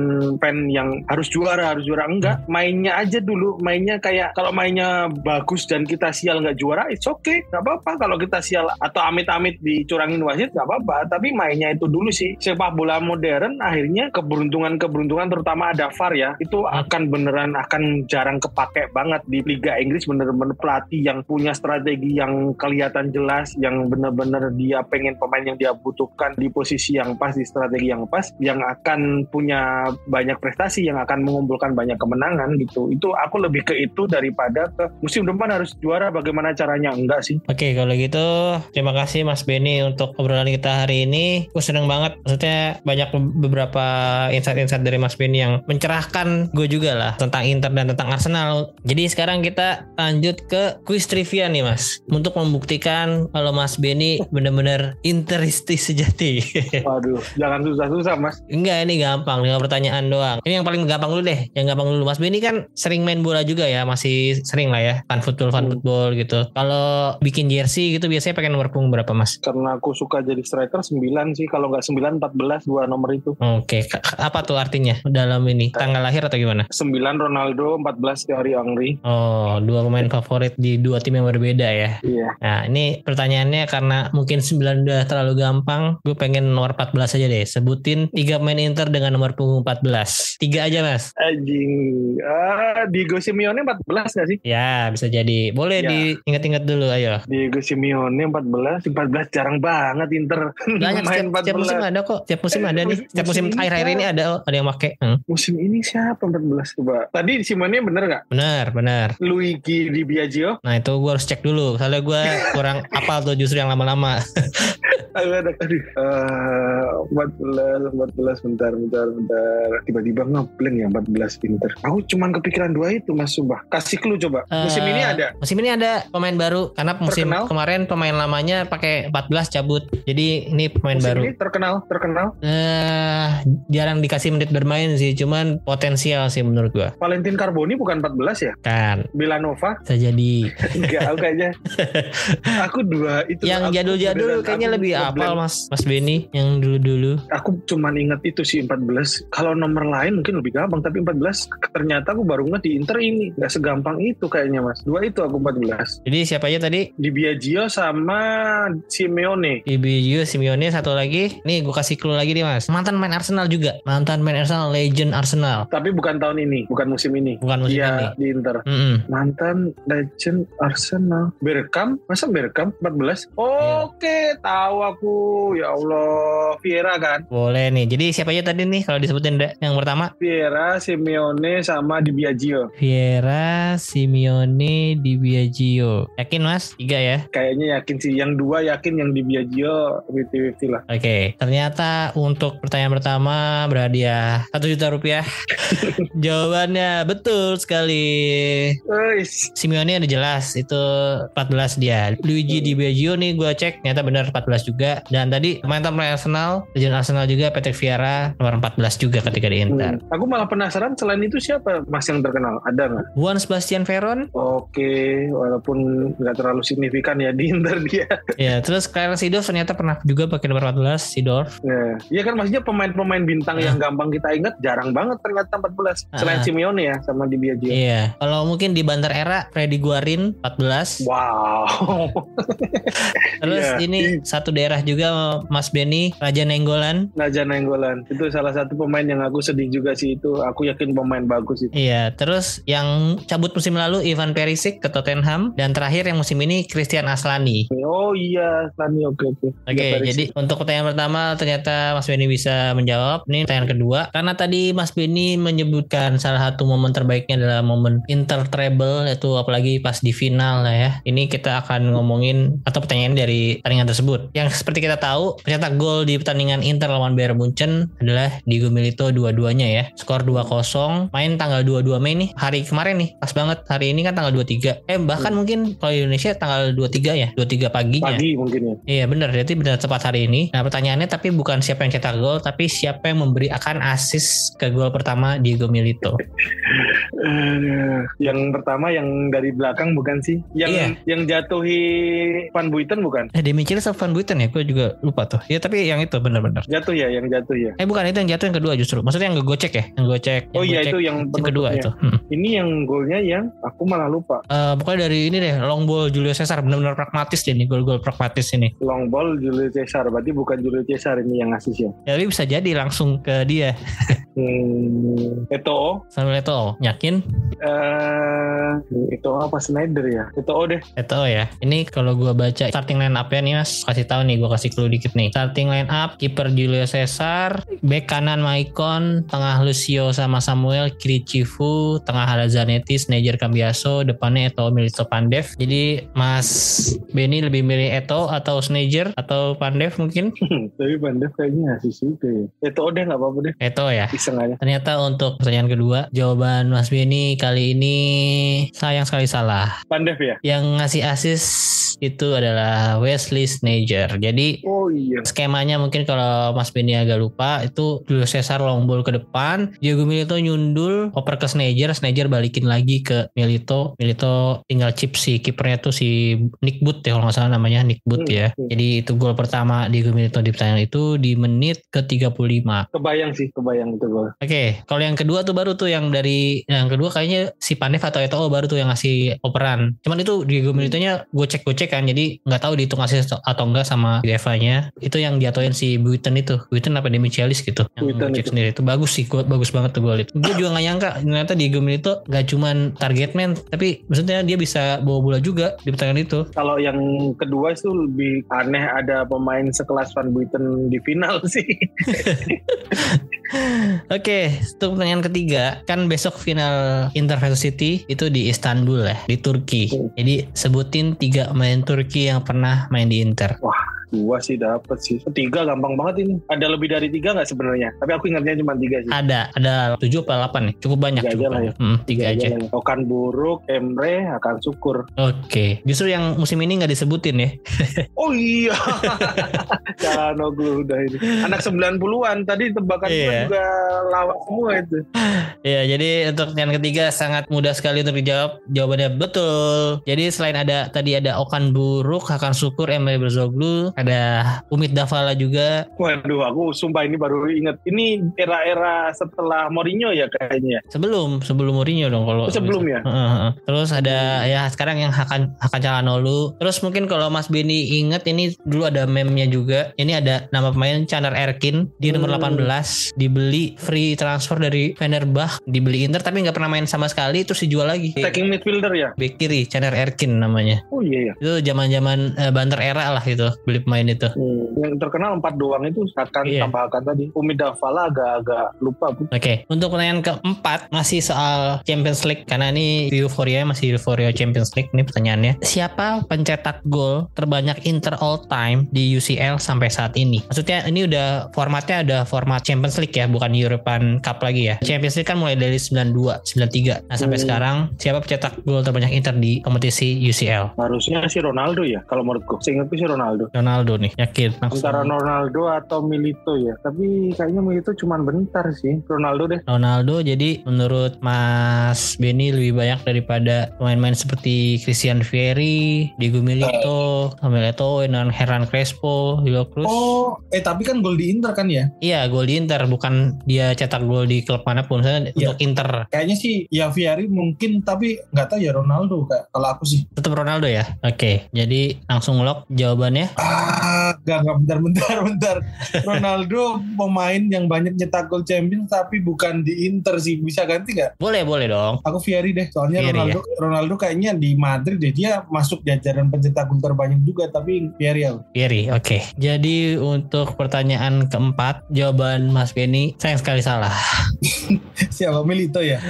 fan yang harus juara harus juara enggak mainnya aja dulu mainnya kayak kalau mainnya bagus dan kita sial nggak juara it's okay nggak apa-apa. Kalau kita sial atau amit-amit dicurangin wasit nggak apa-apa. Tapi mainnya itu dulu sih sepak bola modern akhirnya keberuntungan-keberuntungan terutama ada VAR ya itu akan beneran akan jarang kepake banget di Liga Inggris. Bener-bener pelatih yang punya strategi yang kelihatan jelas yang bener-bener dia pengen pemain yang dia butuhkan di posisi yang pas di strategi yang pas yang akan punya banyak prestasi yang akan mengumpulkan banyak kemenangan gitu. Itu aku lebih ke itu daripada ke musim depan harus juara bagaimana caranya enggak sih Oke kalau gitu terima kasih Mas Benny untuk obrolan kita hari ini. Gue seneng banget. Maksudnya banyak beberapa insight-insight dari Mas Benny yang mencerahkan gue juga lah tentang Inter dan tentang Arsenal. Jadi sekarang kita lanjut ke quiz trivia nih Mas. Untuk membuktikan kalau Mas Benny bener-bener Interisti sejati. waduh jangan susah-susah mas Enggak ini gampang tinggal pertanyaan doang. Ini yang paling gampang dulu deh. Yang gampang dulu Mas Benny kan sering main bola juga ya, masih sering lah ya. Fan football, fan Hmm. football gitu. Kalau bikin jersey gitu biasanya pakai nomor punggung berapa Mas? karena aku suka jadi striker 9 sih kalau nggak 9 14 dua nomor itu Oke, k- apa tuh artinya dalam ini? Tanggal lahir atau gimana? 9 Ronaldo 14 Thierry Henry Oh, dua pemain favorit di dua tim yang berbeda ya. iya Nah, ini pertanyaannya karena mungkin 9 udah terlalu gampang, gue pengen nomor 14 aja deh. Sebutin tiga pemain Inter dengan nomor punggung 14. Tiga aja, Mas. anjing ah Diego Simeone Simeone 14 gak sih? Ya, bisa jadi. Boleh Ya. diingat-ingat dulu, ayo. Diego Simeone 14, 14 jarang banget Inter Banyak main setiap, setiap musim ada kok. Setiap musim ada nih. Setiap musim akhir-akhir ini ada oh, ada yang pakai. Hmm. Musim ini siapa 14 coba? Tadi Simeone bener gak? Benar, benar. Luigi Di Biagio? Nah itu gue harus cek dulu. Soalnya gue kurang apal tuh justru yang lama-lama. Aduh, aduh, aduh. Eh, 14, 14, bentar, bentar, bentar. Tiba-tiba ngeblank ya 14 Inter. Aku cuman kepikiran dua itu Mas Subah. Kasih clue coba. Musim Eh, ini ada. Musim ini ada pemain baru karena musim Terkenal? kemarin pemain lamanya pakai 14 cabut. Jadi ini pemain Musim baru. ini terkenal, terkenal. Eh jarang dikasih menit bermain sih, cuman potensial sih menurut gua. Valentin Carboni bukan 14 ya? Kan Villanova? bisa jadi Enggak, aku kayaknya. aku dua itu. yang jadul-jadul kayaknya lebih apal Mas Mas Benny yang dulu-dulu. Aku cuman ingat itu sih 14. Kalau nomor lain mungkin lebih gampang, tapi 14 ternyata aku baru nggak di Inter ini. Nggak segampang itu kayaknya mas. Dua itu aku 14. Jadi siapa aja tadi? Di Biagio sama Simeone. Ibiju, Simeone, satu lagi. Nih gue kasih clue lagi nih Mas. Mantan main Arsenal juga. Mantan main Arsenal, legend Arsenal. Tapi bukan tahun ini, bukan musim ini. Bukan musim Dia ini. di Inter. Mm-mm. Mantan legend Arsenal. Berkam? Masa Berkam 14? Oke, tahu aku. Ya Allah. Vieira kan? Boleh nih. Jadi siapa aja tadi nih kalau disebutin yang pertama? Vieira, Simeone, sama Di Biagio. Vieira, Simeone, Di Biagio. Yakin Mas? Tiga ya? Kayaknya yakin sih. Yang dua yakin yang di Biagio 50-50 lah. Oke, ternyata untuk pertanyaan pertama berhadiah satu juta rupiah. Jawabannya betul sekali. Wis. Simeone ada jelas itu 14 dia. Luigi Di Biagio nih gue cek ternyata benar 14 juga. Dan tadi mantan pemain Arsenal, legend Arsenal juga Patrick Vieira nomor 14 juga ketika di Inter. Hmm. Aku malah penasaran selain itu siapa mas yang terkenal? Ada nggak? Juan Sebastian Veron, Oke, walaupun nggak terlalu signifikan ya di Inter dia. ya terus Clarence Seedorf ternyata pernah juga pakai nomor 14 Seedorf. Nah, Iya kan maksudnya pemain-pemain bintang yang gampang kita ingat jarang banget ternyata 14. Selain Ah. Simeone ya sama di Biagio. Iya, kalau mungkin di Banter Era Freddy Guarin 14. Wow. Terus Iya. ini satu daerah juga Mas Benny Raja Nenggolan. Naja Nenggolan. Itu salah satu pemain yang aku sedih juga sih itu. Aku yakin pemain bagus itu. Iya, terus yang cabut musim lalu Ivan Perisic ke Tottenham dan terakhir yang musim ini Christian Aslani. Oh iya, Lani oke oke. Oke, Iya, Perisic. jadi untuk pertanyaan pertama ternyata Mas Benny bisa menjawab. Ini pertanyaan kedua. Karena tadi Mas Benny menyebutkan salah satu momen terbaiknya adalah momen Inter treble yaitu apalagi pas di final lah ya. Ini kita akan ngomongin atau pertanyaan dari pertandingan tersebut. Yang seperti kita tahu, ternyata gol di pertandingan Inter lawan Bayern Munchen adalah Diego Milito dua-duanya ya. Skor 2-0, main tanggal 22 Mei nih, hari kemarin nih. Pas banget hari ini kan tanggal 23. Eh bahkan mungkin kalau di Indonesia tanggal 23 ya, 23 paginya. Pagi mungkin ya. Iya benar, jadi benar tepat hari ini. Nah pertanyaannya tapi bukan siapa yang cetak gol, tapi siapa yang memberi akan asis ke gol pertama Diego Milito. Eh, yang pertama yang dari belakang bukan sih? Yang Iya. yang jatuhi Van Buiten bukan? Eh Demi sama Van Buiten ya, gue juga lupa tuh. Ya tapi yang itu benar-benar. Jatuh ya, yang jatuh ya. Eh bukan itu yang jatuh yang kedua justru. Maksudnya yang gocek ya, yang gocek. Oh yang iya gocek itu yang yang kedua penutupnya. itu. Hmm. Ini yang golnya yang aku malah lupa. Eh, pokoknya dari ini deh, long ball Julio Cesar benar-benar pragmatis deh nih gol-gol pragmatis ini. Long ball Julio Cesar, berarti bukan Julio Cesar ini yang ngasih ya. Ya, tapi bisa jadi langsung ke dia. Hmm, Eto'o, Samuel Eto'o, yakin? eh Eto'o apa Snyder ya? Eto'o deh. Eto'o ya. Ini kalau gua baca starting line up-nya nih Mas, kasih tahu nih, gua kasih clue dikit nih. Starting line up, kiper Julio Cesar, back kanan Maicon, tengah Lucio sama Samuel, kiri Cifu, tengah ada Zanetti, Sneijder Cambiaso, depannya Eto'o Milito Pandev. Jadi Mas Benny lebih milih Eto'o atau Sneijder atau Pandev mungkin? Tapi Pandev kayaknya ngasih juga ya. Eto'o deh nggak apa-apa deh. Eto'o ya. Iseng aja. Ternyata untuk pertanyaan kedua, jawaban Mas Benny kali ini sayang sekali salah. Pandev ya? Yang ngasih asis itu adalah Wesley Sneijder. Jadi Oh iya. skemanya mungkin kalau Mas Benny agak lupa itu Julio Cesar long ball ke depan, Diego Milito nyundul, oper ke Sneijder, Sneijder balikin lagi ke Milito, Milito tinggal chip si kipernya tuh si Nick Boot ya kalau nggak salah namanya Nick Boot Hmm, ya. hmm. Jadi itu gol pertama Diego Milito di pertandingan itu di menit ke 35. Kebayang sih, kebayang itu gol. Oke, kalau yang kedua tuh baru tuh yang dari yang yang kedua kayaknya si Pandev atau Eto'o baru tuh yang ngasih operan. Cuman itu Diego Milito-nya gue cek gue cek kan, jadi nggak tahu dihitung asis atau enggak sama UEFA-nya. Itu yang diatoin si Buiten itu, Buiten apa Demichelis gitu. Yang Buiten gue cek itu. sendiri itu bagus sih, gua- bagus banget tuh gue liat. Gue juga nggak nyangka ternyata Diego Milito nggak cuman target man, tapi maksudnya dia bisa bawa bola juga di pertandingan itu. Kalau yang kedua itu lebih aneh ada pemain sekelas Van Buiten di final sih. Oke, untuk pertanyaan ketiga, kan besok final Inter versus City itu di Istanbul ya, di Turki. Jadi sebutin tiga pemain Turki yang pernah main di Inter. Dua sih dapet sih. Tiga gampang banget ini. Ada lebih dari tiga nggak sebenarnya? Tapi aku ingatnya cuma tiga sih. Ada, ada tujuh apa delapan nih? Cukup banyak. Tiga cukup aja lah banyak. Hmm, tiga aja. lah. Okan Buruk, Emre, akan syukur. Oke, justru yang musim ini nggak disebutin ya. Oh iya. Calhanoglu udah ini. Anak 90-an tadi tebakan Iya. juga lawak semua itu. Ya, jadi untuk yang ketiga sangat mudah sekali untuk dijawab. Jawabannya betul. Jadi selain ada tadi ada Okan Buruk, Hakan Syukur, Emre Berzoglu, ada Umit Davala juga. Waduh, aku sumpah ini baru inget. Ini era-era setelah Mourinho ya kayaknya. Sebelum sebelum Mourinho dong kalau Oh, sebelum ya? Heeh. Terus ada ya sekarang yang Hakan Hakan Calhanoglu. Terus mungkin kalau Mas Beni inget ini dulu ada meme-nya juga. Ini ada nama pemain Chandler Erkin di nomor Hmm. 18 dibeli free transfer dari Fenerbahce, dibeli Inter tapi nggak pernah main sama sekali terus dijual lagi. Attacking midfielder ya? Bek kiri Chandler Erkin namanya. Oh iya ya. Itu zaman-zaman eh, banter era lah itu beli pemain itu. Hmm. Yang terkenal empat doang itu akan Iya. tambahkan tadi. Umi Davala agak-agak lupa. Bu. Oke, untuk pertanyaan keempat masih soal Champions League karena ini euforia masih euforia Champions League nih pertanyaannya. Siapa pencetak gol terbanyak Inter all time di UCL sampai saat ini? Maksudnya ini udah formatnya ada format Champions League ya, bukan European Cup lagi ya. Champions League kan mulai dari 92, 93. Nah, sampai Hmm. sekarang siapa pencetak gol terbanyak Inter di kompetisi UCL? Harusnya si Ronaldo ya. Kalau menurutku. Seingatku si Ronaldo. Ronaldo nih, yakin langsung. Antara Ronaldo atau Milito ya. Tapi kayaknya Milito cuman bentar sih. Ronaldo deh. Ronaldo jadi menurut Mas Benny lebih banyak daripada pemain-pemain seperti Christian Vieri, Diego Milito, Samuel Eto'o, dan Hernan Crespo, Hugo Cruz. Oh, eh tapi kan gol di Inter kan ya? Iya, gol di Inter bukan dia cetak gol di klub mana pun. Saya Iya. untuk Inter Kayaknya sih ya Vieri mungkin tapi nggak tahu ya Ronaldo kayak kalau aku sih. tetap Ronaldo ya. Oke, jadi langsung lock jawabannya. Ah, gak, gak bentar bentar bentar. Ronaldo pemain yang banyak nyetak gol Champions tapi bukan di Inter sih. Bisa ganti nggak? Boleh, boleh dong. Aku Vieri deh. Soalnya Vieri, Ronaldo Ronaldo kayaknya di Madrid deh dia masuk jajaran pencetak gol terbanyak juga tapi Vieri aku. Vieri, oke. Jadi untuk pertanyaan keempat, jawaban Mas Benny sayang sekali salah. Siapa Milito ya?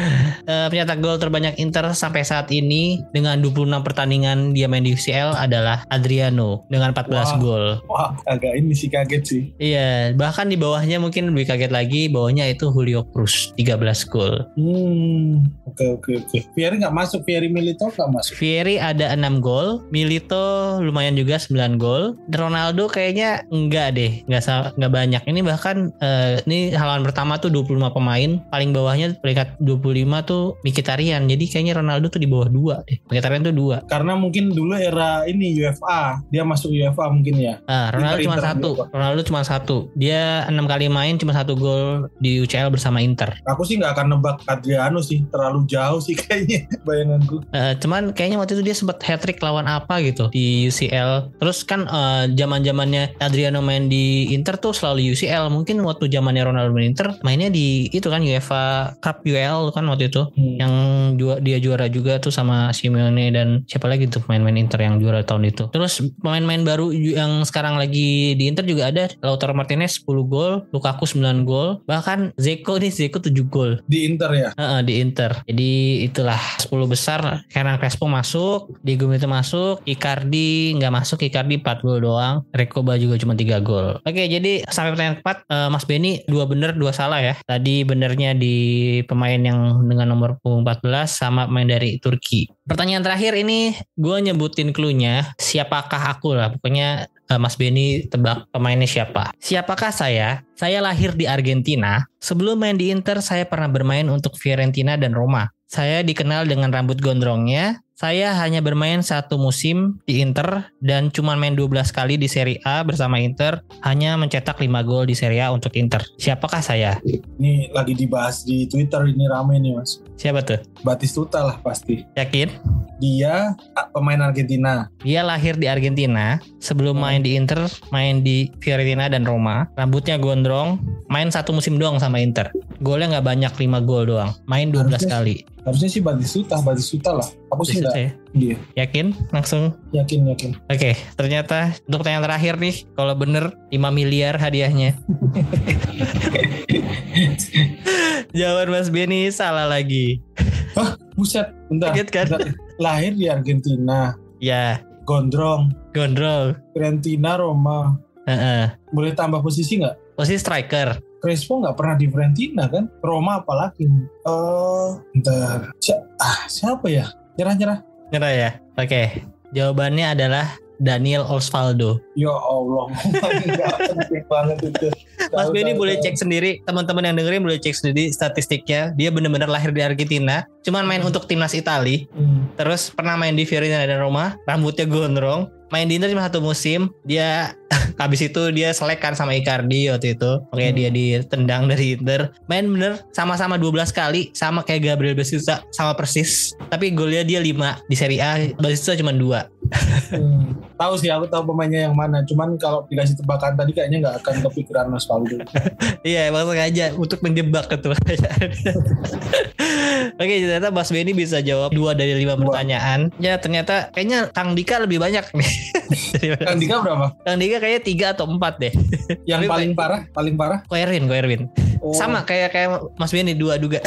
Eh, pencetak gol terbanyak Inter sampai saat ini dengan 26 pertandingan dia main di UCL adalah Adriano dengan 14 Wah. gol. Wah, agak ini sih kaget sih. Iya, bahkan di bawahnya mungkin lebih kaget lagi, bawahnya itu Julio Cruz 13 gol. Hmm, oke oke oke. Vieri nggak masuk, Vieri Milito nggak masuk. Vieri ada 6 gol, Milito lumayan juga 9 gol. Ronaldo kayaknya enggak deh, enggak enggak banyak. Ini bahkan eh, ini halaman pertama tuh 25 pemain, paling bawahnya peringkat 25 tuh Mkhitaryan. Jadi kayaknya Ronaldo tuh di bawah 2 deh. Mkhitaryan tuh 2. Karena mungkin dulu era ini UFA, dia masuk UFA mungkin ya. Ah, Ronaldo Inter- cuma Inter satu. juga. Ronaldo cuma satu. Dia enam kali main cuma satu gol di UCL bersama Inter. Aku sih nggak akan nebak Adriano sih, terlalu jauh sih kayaknya bayanganku. Eh, cuman kayaknya waktu itu dia sempat hat trick lawan apa gitu di UCL. Terus kan zaman zamannya Adriano main di Inter tuh selalu UCL. Mungkin waktu zamannya Ronaldo main Inter mainnya di itu kan UEFA Cup UL kan waktu itu. Hmm. Yang ju- dia juara juga tuh sama Simeone dan siapa lagi tuh pemain-pemain Inter yang juara tahun itu. Terus pemain-pemain baru yang sekarang lagi di Inter juga ada Lautaro Martinez 10 gol, Lukaku 9 gol, bahkan Zeko nih Zeko 7 gol. Di Inter ya. Heeh, di Inter. Jadi itulah 10 besar. Hernan Crespo masuk, Diego Milito masuk, Icardi nggak masuk, Icardi 4 gol doang. Rekoba juga cuma 3 gol. Oke, jadi sampai pertanyaan keempat, eh, Mas Benny dua bener, dua salah ya. Tadi benernya di pemain yang dengan nomor punggung 14 sama pemain dari Turki. Pertanyaan terakhir ini gue nyebutin clue-nya siapakah aku lah. Pokoknya eh, Mas Benny tebak pemainnya siapa. Siapakah saya? Saya lahir di Argentina. Sebelum main di Inter, saya pernah bermain untuk Fiorentina dan Roma. Saya dikenal dengan rambut gondrongnya, Saya hanya bermain satu musim di Inter dan cuma main 12 kali di Serie A bersama Inter, hanya mencetak 5 gol di Serie A untuk Inter. Siapakah saya? Ini lagi dibahas di Twitter ini rame nih mas. Siapa tuh? Batistuta lah pasti. Yakin? Dia pemain Argentina. Dia lahir di Argentina, sebelum main di Inter, main di Fiorentina dan Roma. Rambutnya gondrong, main satu musim doang sama Inter. Golnya nggak banyak, 5 gol doang. Main 12 Harusnya- kali. Harusnya sih Batistuta, Batistuta lah. Aku sih enggak saya. dia. Yakin? Langsung Yakin yakin. Oke, ternyata untuk pertanyaan terakhir nih, kalau bener 5 miliar hadiahnya. Jawaban Mas Benny salah lagi. Buset, bentar. Kaget kan? bentar. Lahir di Argentina, Ya, gondrong, gondrong. Fiorentina, Roma. Heeh. Boleh tambah posisi nggak? Posisi striker. Crespo nggak pernah di Fiorentina kan? Roma apalagi? Eh, bentar. Si- ah, siapa ya? Nyerah-nyerah. Nyerah ya? Oke. Jawabannya adalah Daniel Osvaldo. Ya Allah, banget itu. Mas Benny boleh cek sendiri, teman-teman yang dengerin boleh cek sendiri statistiknya. Dia benar-benar lahir di Argentina, cuman main untuk timnas Itali, Hmm. terus pernah main di Fiorentina dan Roma, rambutnya gondrong, main di Inter cuma satu musim, dia habis itu dia selek kan sama Icardi waktu itu. Oke, Hmm. dia ditendang dari Inter. Main bener sama-sama 12 kali, sama kayak Gabriel Batista sama persis. Tapi golnya dia 5 di Serie A, Batista cuma 2. Hmm. Tahu sih, aku tahu pemainnya yang mana. Cuman kalau dikasih tebakan tadi kayaknya nggak akan kepikiran Mas Faldo. Iya, emang sengaja untuk menjebak gitu. Oke, ternyata Mas Benny bisa jawab dua dari lima pertanyaan. Ya, ternyata kayaknya Kang Dika lebih banyak nih. Kang Dika berapa? Kang Dika kayaknya tiga atau empat deh. Yang paling parah, paling parah. Ko Erwin, Ko Erwin. Oh, Sama kayak kayak Mas Benny dua juga.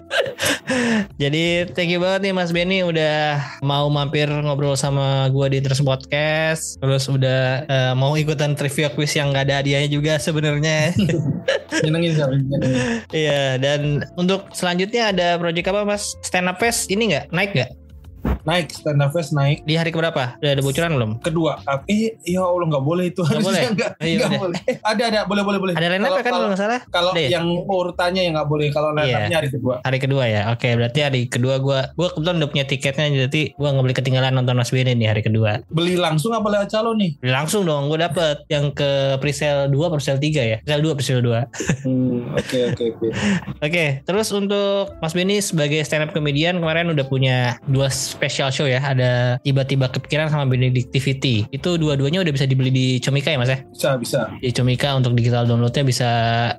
Jadi thank you banget nih Mas Benny udah mau mampir ngobrol sama gua di Terus Podcast. Terus udah eh, mau ikutan trivia quiz yang gak ada hadiahnya juga sebenarnya. nyenengin sih, nyenengin. Iya, dan untuk selanjutnya ada project apa Mas? Stand up fest ini nggak naik nggak? Naik, stand up fest naik. Di hari keberapa? Udah ada bocoran belum? Kedua, eh ya Allah nggak boleh itu. Nggak boleh? nggak, iya, boleh. Eh, ada, ada, boleh, boleh, boleh. Ada line Kalau- ya kan kalau- nggak salah? Kalau Ada ya? yang urutannya yang nggak boleh, kalau line Iya. up-nya hari kedua. Hari kedua ya. Oke, berarti hari kedua gua gua kebetulan udah punya tiketnya jadi gua nggak boleh ketinggalan nonton Mas Benny nih hari kedua. Beli langsung apa lewat calo nih? Langsung dong gua dapet yang ke presale 2 presale 3 ya. Presale 2 presale 2. Hmm, Oke, oke, oke. Oke, terus untuk Mas Benny sebagai stand up comedian kemarin udah punya dua special show ya. Ada tiba-tiba kepikiran sama Benedictivity. Itu dua-duanya udah bisa dibeli di Comika ya Mas ya? Bisa, bisa. Di Comika untuk digital downloadnya bisa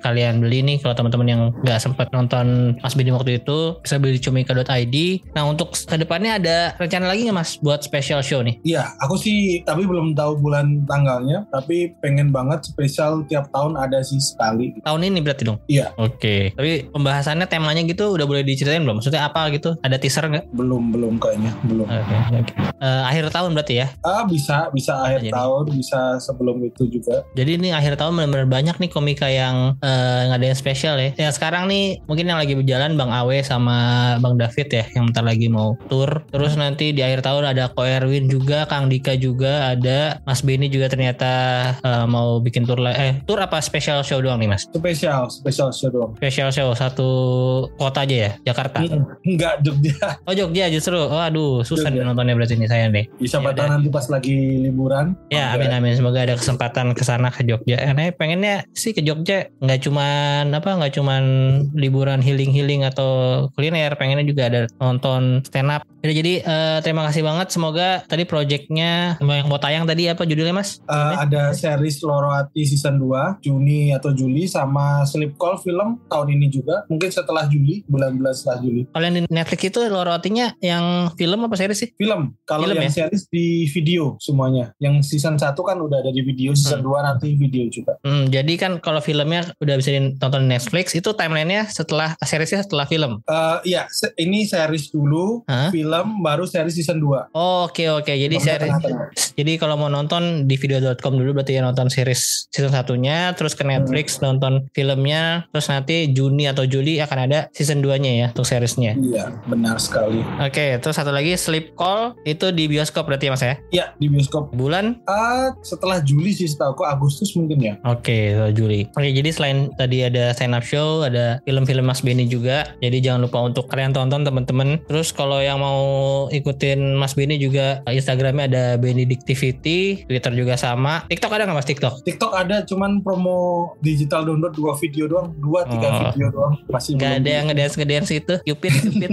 kalian beli nih kalau teman-teman yang nggak sempat nonton Mas Benny waktu itu bisa beli di comika.id. Nah untuk ke depannya ada rencana lagi nggak Mas buat special show nih? Iya, aku sih tapi belum tahu bulan tanggalnya, tapi pengen banget spesial tiap tahun ada sih sekali. Tahun ini berarti dong? Iya. Oke. Tapi pembahasannya temanya gitu udah boleh diceritain belum? Maksudnya apa gitu? Ada teaser nggak? Belum, belum kayaknya, belum. Oke. oke. Eh, akhir tahun berarti ya? Ah, bisa, bisa akhir Jadi. tahun, bisa sebelum itu juga. Jadi ini akhir tahun benar-benar banyak nih komika yang eh, ngadain spesial ya. Yang sekarang nih mungkin yang lagi berjalan Bang Awe sama Bang David ya yang bentar lagi mau tour. Terus nanti di akhir tahun ada Ko Erwin juga, Kang Dika juga ada, Mas Benny juga ternyata eh, mau bikin tour eh tour apa special show doang nih Mas? Spesial, spesial show doang. Special show satu kota aja ya, Jakarta. Hmm, Enggak, Jogja. Oh Jogja justru. Oh aduh, susah Jogja. nih nontonnya berarti nih saya nih. Bisa Ya udah. nanti pas lagi liburan. Ya amin amin semoga ada kesempatan ke sana ke Jogja. Karena pengennya sih ke Jogja nggak cuman apa nggak cuman liburan healing healing atau kuliner, pengennya juga ada nonton stand up. Jadi, jadi eh, terima kasih banget. Semoga tadi projectnya yang mau tayang tadi apa judulnya mas? Eh, ada series Loroati season 2 Juni atau Juli sama Sleep Call film tahun ini juga mungkin setelah Juli bulan-bulan setelah Juli Kalau yang di Netflix itu rotinya yang film apa series sih? film kalau Film yang ya? series di video semuanya yang season 1 kan udah ada di video season 2 nanti video juga Hmm, jadi kan kalau filmnya udah bisa ditonton di Netflix itu timelinenya setelah seriesnya setelah film. Eh, Iya ini series dulu Hah? film baru series season 2 Oh, Oke oke jadi Maksudnya series. Jadi kalau mau nonton di video.com dulu berarti ya nonton series season satunya, terus ke Netflix nonton filmnya, terus nanti Juni atau Juli akan ada season 2-nya ya untuk seriesnya. Iya, benar sekali. Oke, terus satu lagi Sleep Call itu di bioskop berarti ya Mas ya? Ya, di bioskop. Bulan? Ah, setelah Juli sih setahu aku Agustus mungkin ya. Oke, so Juli. Oke, jadi selain tadi ada stand up show, ada film-film Mas Benny juga. Jadi jangan lupa untuk kalian tonton teman-teman. Terus kalau yang mau ikutin Mas Benny juga Instagramnya ada Benedictivity, Twitter juga sama. TikTok ada nggak Mas TikTok? TikTok ada cuman promo digital download dua video doang, dua tiga Oh. video doang. Masih Gak belum ada yang ngedance ngedance itu, Cupid, Cupid.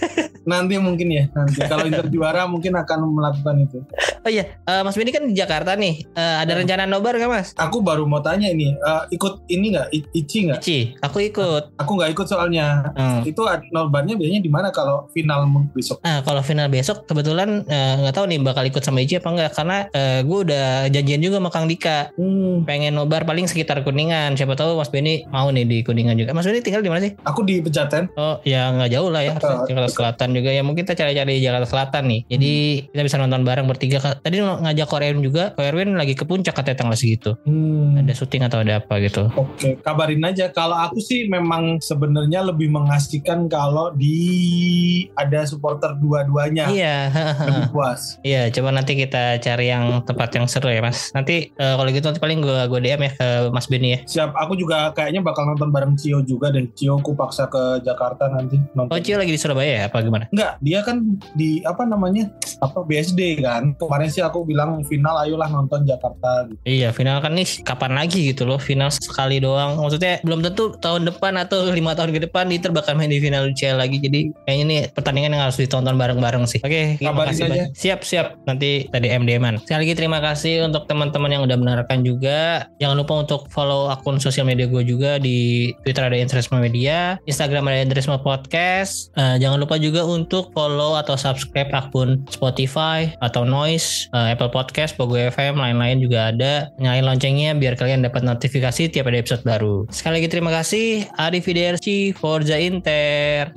Nanti mungkin ya, nanti kalau Inter juara mungkin akan melakukan itu. Oh iya, eh, Mas Benny kan di Jakarta nih. Eh, ada rencana nobar gak Mas? Aku baru mau tanya ini, eh, ikut ini nggak, I- Ici nggak? Ci, aku ikut. Aku nggak ikut soalnya. Hmm. Itu nobarnya biasanya di mana kalau final besok? Nah kalau final besok kebetulan nggak tahu nih bakal ikut sama Ici apa enggak karena gue udah janjian juga sama Kang Dika Hmm, pengen nobar paling sekitar Kuningan siapa tahu Mas Benny mau nih di Kuningan juga Mas Benny tinggal di mana sih? aku di Pejaten. Oh ya nggak jauh lah ya Jakarta Selatan juga ya mungkin kita cari-cari Jakarta Selatan nih jadi kita bisa nonton bareng bertiga tadi ngajak Ko Erwin juga Ko Erwin lagi ke puncak katanya tanggal segitu Hmm. ada syuting atau ada apa gitu Oke, kabarin aja. Kalau aku sih memang sebenarnya lebih mengasihkan kalau di ada supporter dua-duanya iya lebih puas. Iya, coba nanti kita cari yang tempat yang seru ya, Mas. Nanti eh, kalau gitu nanti paling gue gue DM ya ke Mas Benny ya. Siap, aku juga kayaknya bakal nonton bareng Cio juga deh. Cio ku paksa ke Jakarta nanti nonton. Oh, Cio lagi di Surabaya ya? Apa gimana? Enggak, dia kan di apa namanya? Apa BSD kan. Kemarin sih aku bilang final ayolah nonton Jakarta gitu. Iya, final kan nih kapan lagi gitu loh? Final sekali doang. Maksudnya belum tentu tahun depan atau lima tahun ke depan Inter bakal main di final UCL lagi. Jadi kayaknya nih pertandingan yang harus ditonton bareng-bareng sih. Oke, Kabarin aja. banyak. Siap, siap. Nanti tadi MD-man. Sekali lagi terima kasih untuk teman-teman yang udah mendengarkan juga. Jangan lupa untuk follow akun sosial media gue juga di Twitter ada Interisme Media, Instagram ada Interisme Podcast. Eh, jangan lupa juga untuk follow atau subscribe akun Spotify atau Noise, eh, Apple Podcast, Pogo FM, lain-lain juga ada. Nyalain loncengnya biar kalian dapat notifikasi tiap ada episode baru. Sekali lagi terima kasih. Arif Forza Inter.